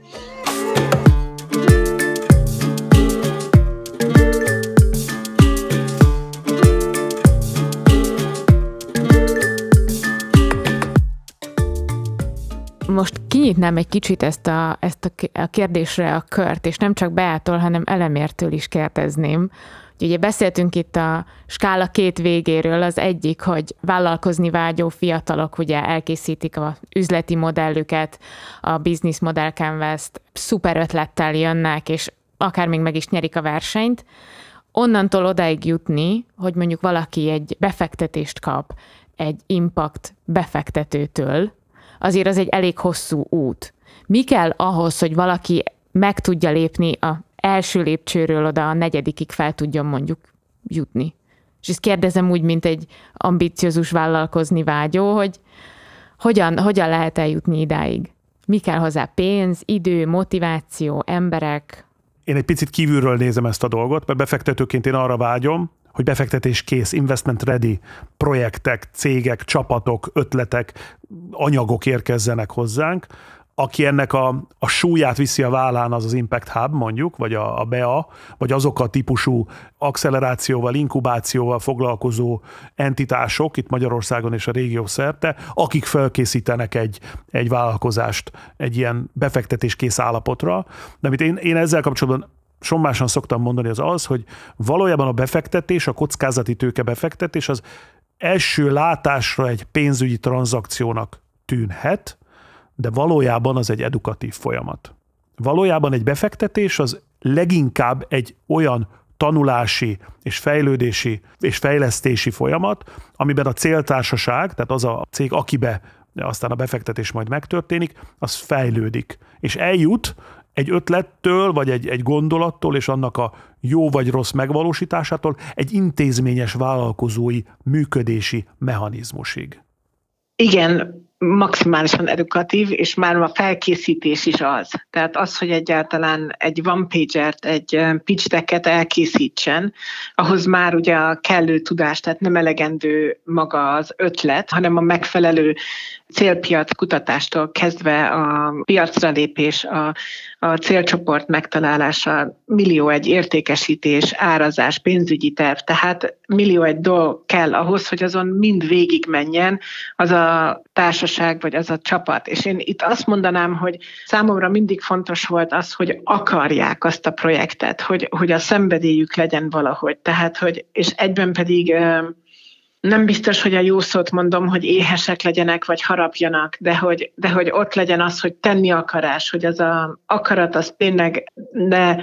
Most kinyitnám egy kicsit ezt a, ezt a kérdésre a kört, és nem csak Beától, hanem Elemértől is kérdezném. Ugye beszéltünk itt a skála két végéről, az egyik, hogy vállalkozni vágyó fiatalok ugye elkészítik a üzleti modellüket, a business model canvas-t, szuper ötlettel jönnek, és akár még meg is nyerik a versenyt. Onnantól odáig jutni, hogy mondjuk valaki egy befektetést kap egy impact befektetőtől, azért az egy elég hosszú út. Mi kell ahhoz, hogy valaki meg tudja lépni a első lépcsőről oda a negyedikig fel tudjon mondjuk jutni? És ezt kérdezem úgy, mint egy ambiciózus vállalkozni vágyó, hogy hogyan, hogyan lehet eljutni idáig? Mi kell hozzá? Pénz, idő, motiváció, emberek? Én egy picit kívülről nézem ezt a dolgot, mert befektetőként én arra vágyom, hogy befektetés kész, investment ready, projektek, cégek, csapatok, ötletek, anyagok érkezzenek hozzánk, aki ennek a, a súlyát viszi a vállán, az az Impact Hub mondjuk, vagy a, a BEA, vagy azok a típusú accelerációval, inkubációval foglalkozó entitások itt Magyarországon és a régió szerte, akik felkészítenek egy, egy vállalkozást egy ilyen befektetéskész állapotra. De amit én, én ezzel kapcsolatban sommásan szoktam mondani, az az, hogy valójában a befektetés, a kockázati tőke befektetés az első látásra egy pénzügyi tranzakciónak tűnhet, de valójában az egy edukatív folyamat. Valójában egy befektetés az leginkább egy olyan tanulási és fejlődési és fejlesztési folyamat, amiben a céltársaság, tehát az a cég, akibe aztán a befektetés majd megtörténik, az fejlődik. És eljut egy ötlettől, vagy egy, egy gondolattól, és annak a jó vagy rossz megvalósításától egy intézményes vállalkozói működési mechanizmusig. Igen, maximálisan edukatív, és már a felkészítés is az. Tehát az, hogy egyáltalán egy one pagert, egy pitch decket elkészítsen, ahhoz már ugye a kellő tudás, tehát nem elegendő maga az ötlet, hanem a megfelelő célpiac kutatástól kezdve a piacra lépés, a, a célcsoport megtalálása, millió egy értékesítés, árazás, pénzügyi terv, tehát millió egy dolog kell ahhoz, hogy azon mind végig menjen az a társaság vagy az a csapat. És én itt azt mondanám, hogy számomra mindig fontos volt az, hogy akarják azt a projektet, hogy, hogy a szenvedélyük legyen valahogy. Tehát, hogy, és egyben pedig nem biztos, hogy a jó szót mondom, hogy éhesek legyenek, vagy harapjanak, de hogy, de hogy ott legyen az, hogy tenni akarás, hogy az a akarat az tényleg ne,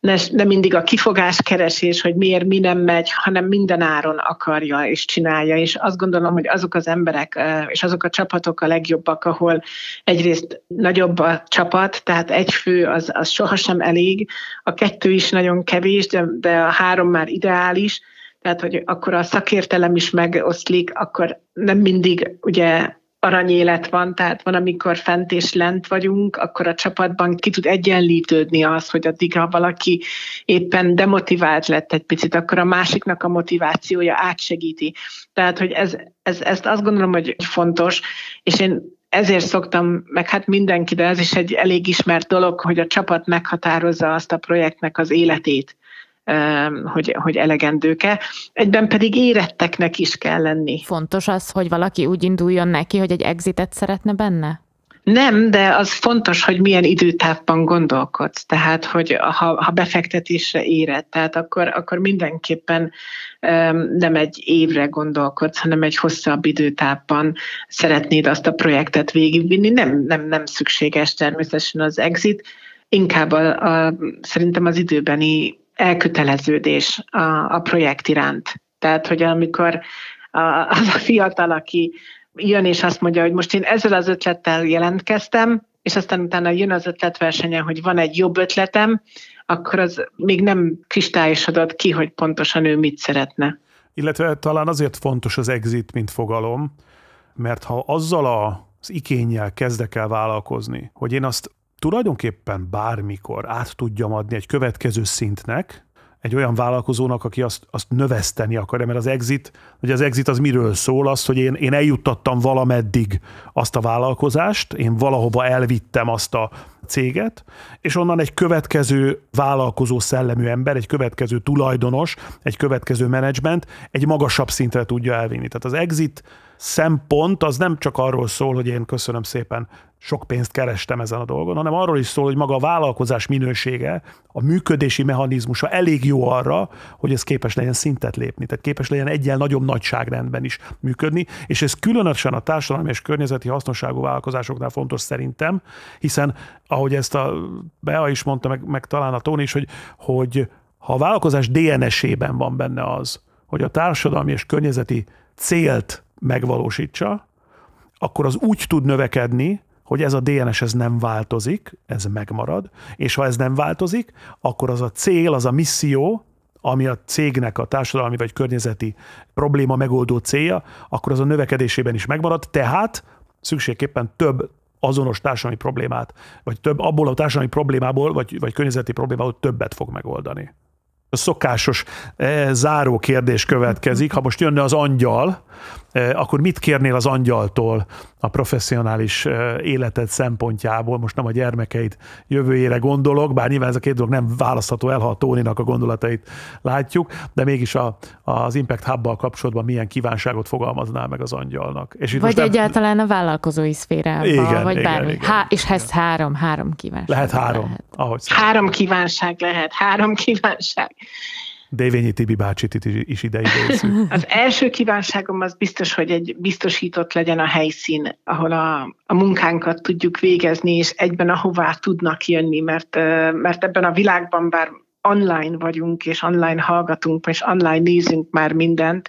ne, ne mindig a kifogás keresés, hogy miért mi nem megy, hanem minden áron akarja és csinálja. És azt gondolom, hogy azok az emberek és azok a csapatok a legjobbak, ahol egyrészt nagyobb a csapat, tehát egy fő az, az sohasem elég, a kettő is nagyon kevés, de, de a három már ideális, tehát hogy akkor a szakértelem is megoszlik, akkor nem mindig ugye aranyélet van, tehát van, amikor fent és lent vagyunk, akkor a csapatban ki tud egyenlítődni az, hogy addig, ha valaki éppen demotivált lett egy picit, akkor a másiknak a motivációja átsegíti. Tehát, hogy ez, ez, ezt azt gondolom, hogy fontos, és én ezért szoktam, meg hát mindenki, de ez is egy elég ismert dolog, hogy a csapat meghatározza azt a projektnek az életét hogy, hogy elegendőke. Egyben pedig éretteknek is kell lenni. Fontos az, hogy valaki úgy induljon neki, hogy egy exitet szeretne benne? Nem, de az fontos, hogy milyen időtávban gondolkodsz. Tehát, hogy ha, ha befektetésre éred, tehát akkor, akkor mindenképpen um, nem egy évre gondolkodsz, hanem egy hosszabb időtávban szeretnéd azt a projektet végigvinni. Nem, nem, nem szükséges természetesen az exit, inkább a, a, szerintem az időbeni elköteleződés a, a projekt iránt. Tehát, hogy amikor a, az a fiatal, aki jön és azt mondja, hogy most én ezzel az ötlettel jelentkeztem, és aztán utána jön az ötletversenye, hogy van egy jobb ötletem, akkor az még nem kristályosodott ki, hogy pontosan ő mit szeretne. Illetve talán azért fontos az exit, mint fogalom, mert ha azzal az ikénnyel kezdek el vállalkozni, hogy én azt tulajdonképpen bármikor át tudjam adni egy következő szintnek, egy olyan vállalkozónak, aki azt, azt növeszteni akarja, mert az exit, ugye az exit az miről szól, az, hogy én, én eljuttattam valameddig azt a vállalkozást, én valahova elvittem azt a céget, és onnan egy következő vállalkozó szellemű ember, egy következő tulajdonos, egy következő menedzsment egy magasabb szintre tudja elvinni. Tehát az exit szempont az nem csak arról szól, hogy én köszönöm szépen, sok pénzt kerestem ezen a dolgon, hanem arról is szól, hogy maga a vállalkozás minősége, a működési mechanizmusa elég jó arra, hogy ez képes legyen szintet lépni, tehát képes legyen egyel nagyobb nagyságrendben is működni, és ez különösen a társadalmi és környezeti hasznosságú vállalkozásoknál fontos szerintem, hiszen ahogy ezt a Bea is mondta, meg, meg talán a Tóni is, hogy, hogy ha a vállalkozás DNS-ében van benne az, hogy a társadalmi és környezeti célt megvalósítsa, akkor az úgy tud növekedni, hogy ez a DNS ez nem változik, ez megmarad, és ha ez nem változik, akkor az a cél, az a misszió, ami a cégnek a társadalmi vagy környezeti probléma megoldó célja, akkor az a növekedésében is megmarad, tehát szükségképpen több azonos társadalmi problémát, vagy több abból a társadalmi problémából, vagy, vagy környezeti problémából többet fog megoldani. A szokásos e, záró kérdés következik. Ha most jönne az angyal, e, akkor mit kérnél az angyaltól a professzionális életed szempontjából? Most nem a gyermekeid jövőjére gondolok, bár nyilván ez a két dolog nem választható el, ha a Tóninak a gondolatait látjuk, de mégis a, az Impact hub kapcsolatban milyen kívánságot fogalmaznál meg az angyalnak? És vagy egyáltalán nem... a vállalkozói szférában, igen, vagy igen, bármi. Igen, Há, és ez három, három kívánság. Lehet három. Lehet. Ahogy három kívánság lehet, három kívánság. Dévényi Tibi bácsit is ide. Az első kívánságom az biztos, hogy egy biztosított legyen a helyszín, ahol a, a munkánkat tudjuk végezni, és egyben ahová tudnak jönni, mert, mert ebben a világban bár online vagyunk, és online hallgatunk, és online nézünk már mindent,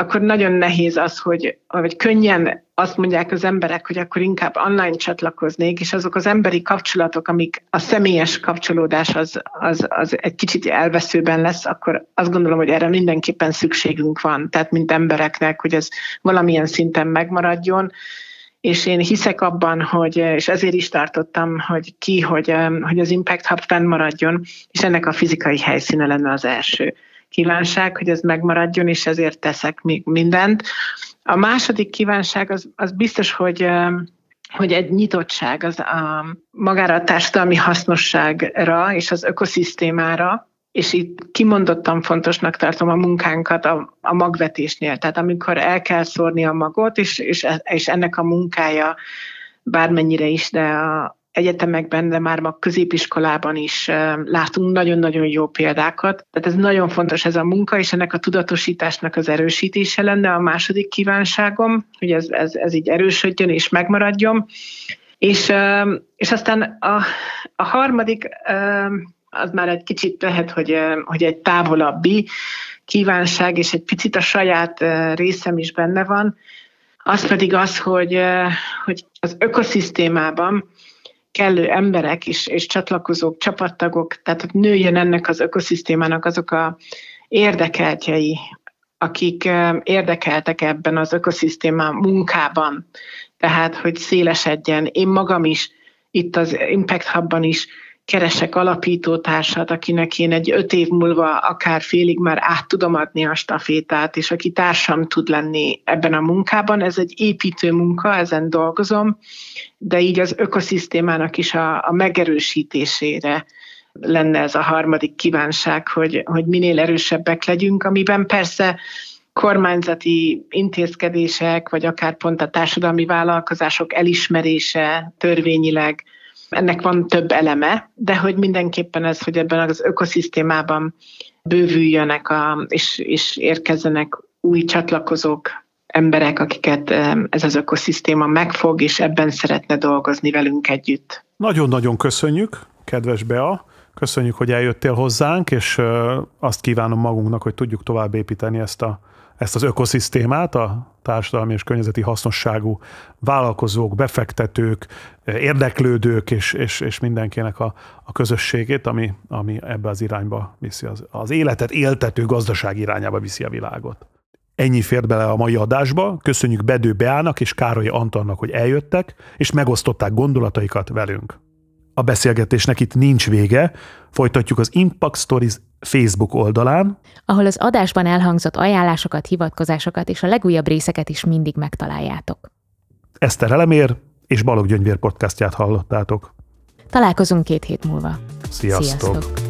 akkor nagyon nehéz az, hogy vagy könnyen azt mondják az emberek, hogy akkor inkább online csatlakoznék, és azok az emberi kapcsolatok, amik a személyes kapcsolódás az, az, az egy kicsit elveszőben lesz, akkor azt gondolom, hogy erre mindenképpen szükségünk van, tehát mint embereknek, hogy ez valamilyen szinten megmaradjon, és én hiszek abban, hogy, és ezért is tartottam, hogy ki, hogy, hogy az Impact Hub fennmaradjon, és ennek a fizikai helyszíne lenne az első kívánság, hogy ez megmaradjon, és ezért teszek még mindent. A második kívánság az, az biztos, hogy hogy egy nyitottság az a, magára a társadalmi hasznosságra és az ökoszisztémára, és itt kimondottan fontosnak tartom a munkánkat a, a magvetésnél. Tehát amikor el kell szórni a magot, és, és, és ennek a munkája bármennyire is, de a, egyetemekben, de már a középiskolában is látunk nagyon-nagyon jó példákat. Tehát ez nagyon fontos ez a munka, és ennek a tudatosításnak az erősítése lenne a második kívánságom, hogy ez, ez, ez így erősödjön és megmaradjon. És, és aztán a, a harmadik, az már egy kicsit lehet, hogy, hogy egy távolabbi kívánság, és egy picit a saját részem is benne van, az pedig az, hogy, hogy az ökoszisztémában kellő emberek és, és csatlakozók, csapattagok, tehát hogy nőjön ennek az ökoszisztémának azok a érdekeltjei, akik érdekeltek ebben az ökoszisztémá munkában, tehát hogy szélesedjen. Én magam is itt az Impact Hubban is keresek alapítótársat, akinek én egy öt év múlva akár félig már át tudom adni a stafétát, és aki társam tud lenni ebben a munkában. Ez egy építő munka, ezen dolgozom, de így az ökoszisztémának is a, a megerősítésére lenne ez a harmadik kívánság, hogy, hogy minél erősebbek legyünk, amiben persze kormányzati intézkedések, vagy akár pont a társadalmi vállalkozások elismerése törvényileg, ennek van több eleme, de hogy mindenképpen ez, hogy ebben az ökoszisztémában bővüljönek a, és, és érkezzenek új csatlakozók, emberek, akiket ez az ökoszisztéma megfog, és ebben szeretne dolgozni velünk együtt. Nagyon-nagyon köszönjük, kedves Bea. Köszönjük, hogy eljöttél hozzánk, és azt kívánom magunknak, hogy tudjuk tovább építeni ezt, a, ezt az ökoszisztémát, a társadalmi és környezeti hasznosságú vállalkozók, befektetők, érdeklődők és, és, és mindenkinek a, a közösségét, ami, ami ebbe az irányba viszi, az, az életet éltető gazdaság irányába viszi a világot. Ennyi fért bele a mai adásba. Köszönjük Bedő Beának és Károly Antonnak, hogy eljöttek, és megosztották gondolataikat velünk. A beszélgetésnek itt nincs vége, folytatjuk az Impact Stories Facebook oldalán, ahol az adásban elhangzott ajánlásokat, hivatkozásokat és a legújabb részeket is mindig megtaláljátok. Eszter Elemér és Balog Gyöngyvér podcastját hallottátok. Találkozunk két hét múlva. Sziasztok! Sziasztok.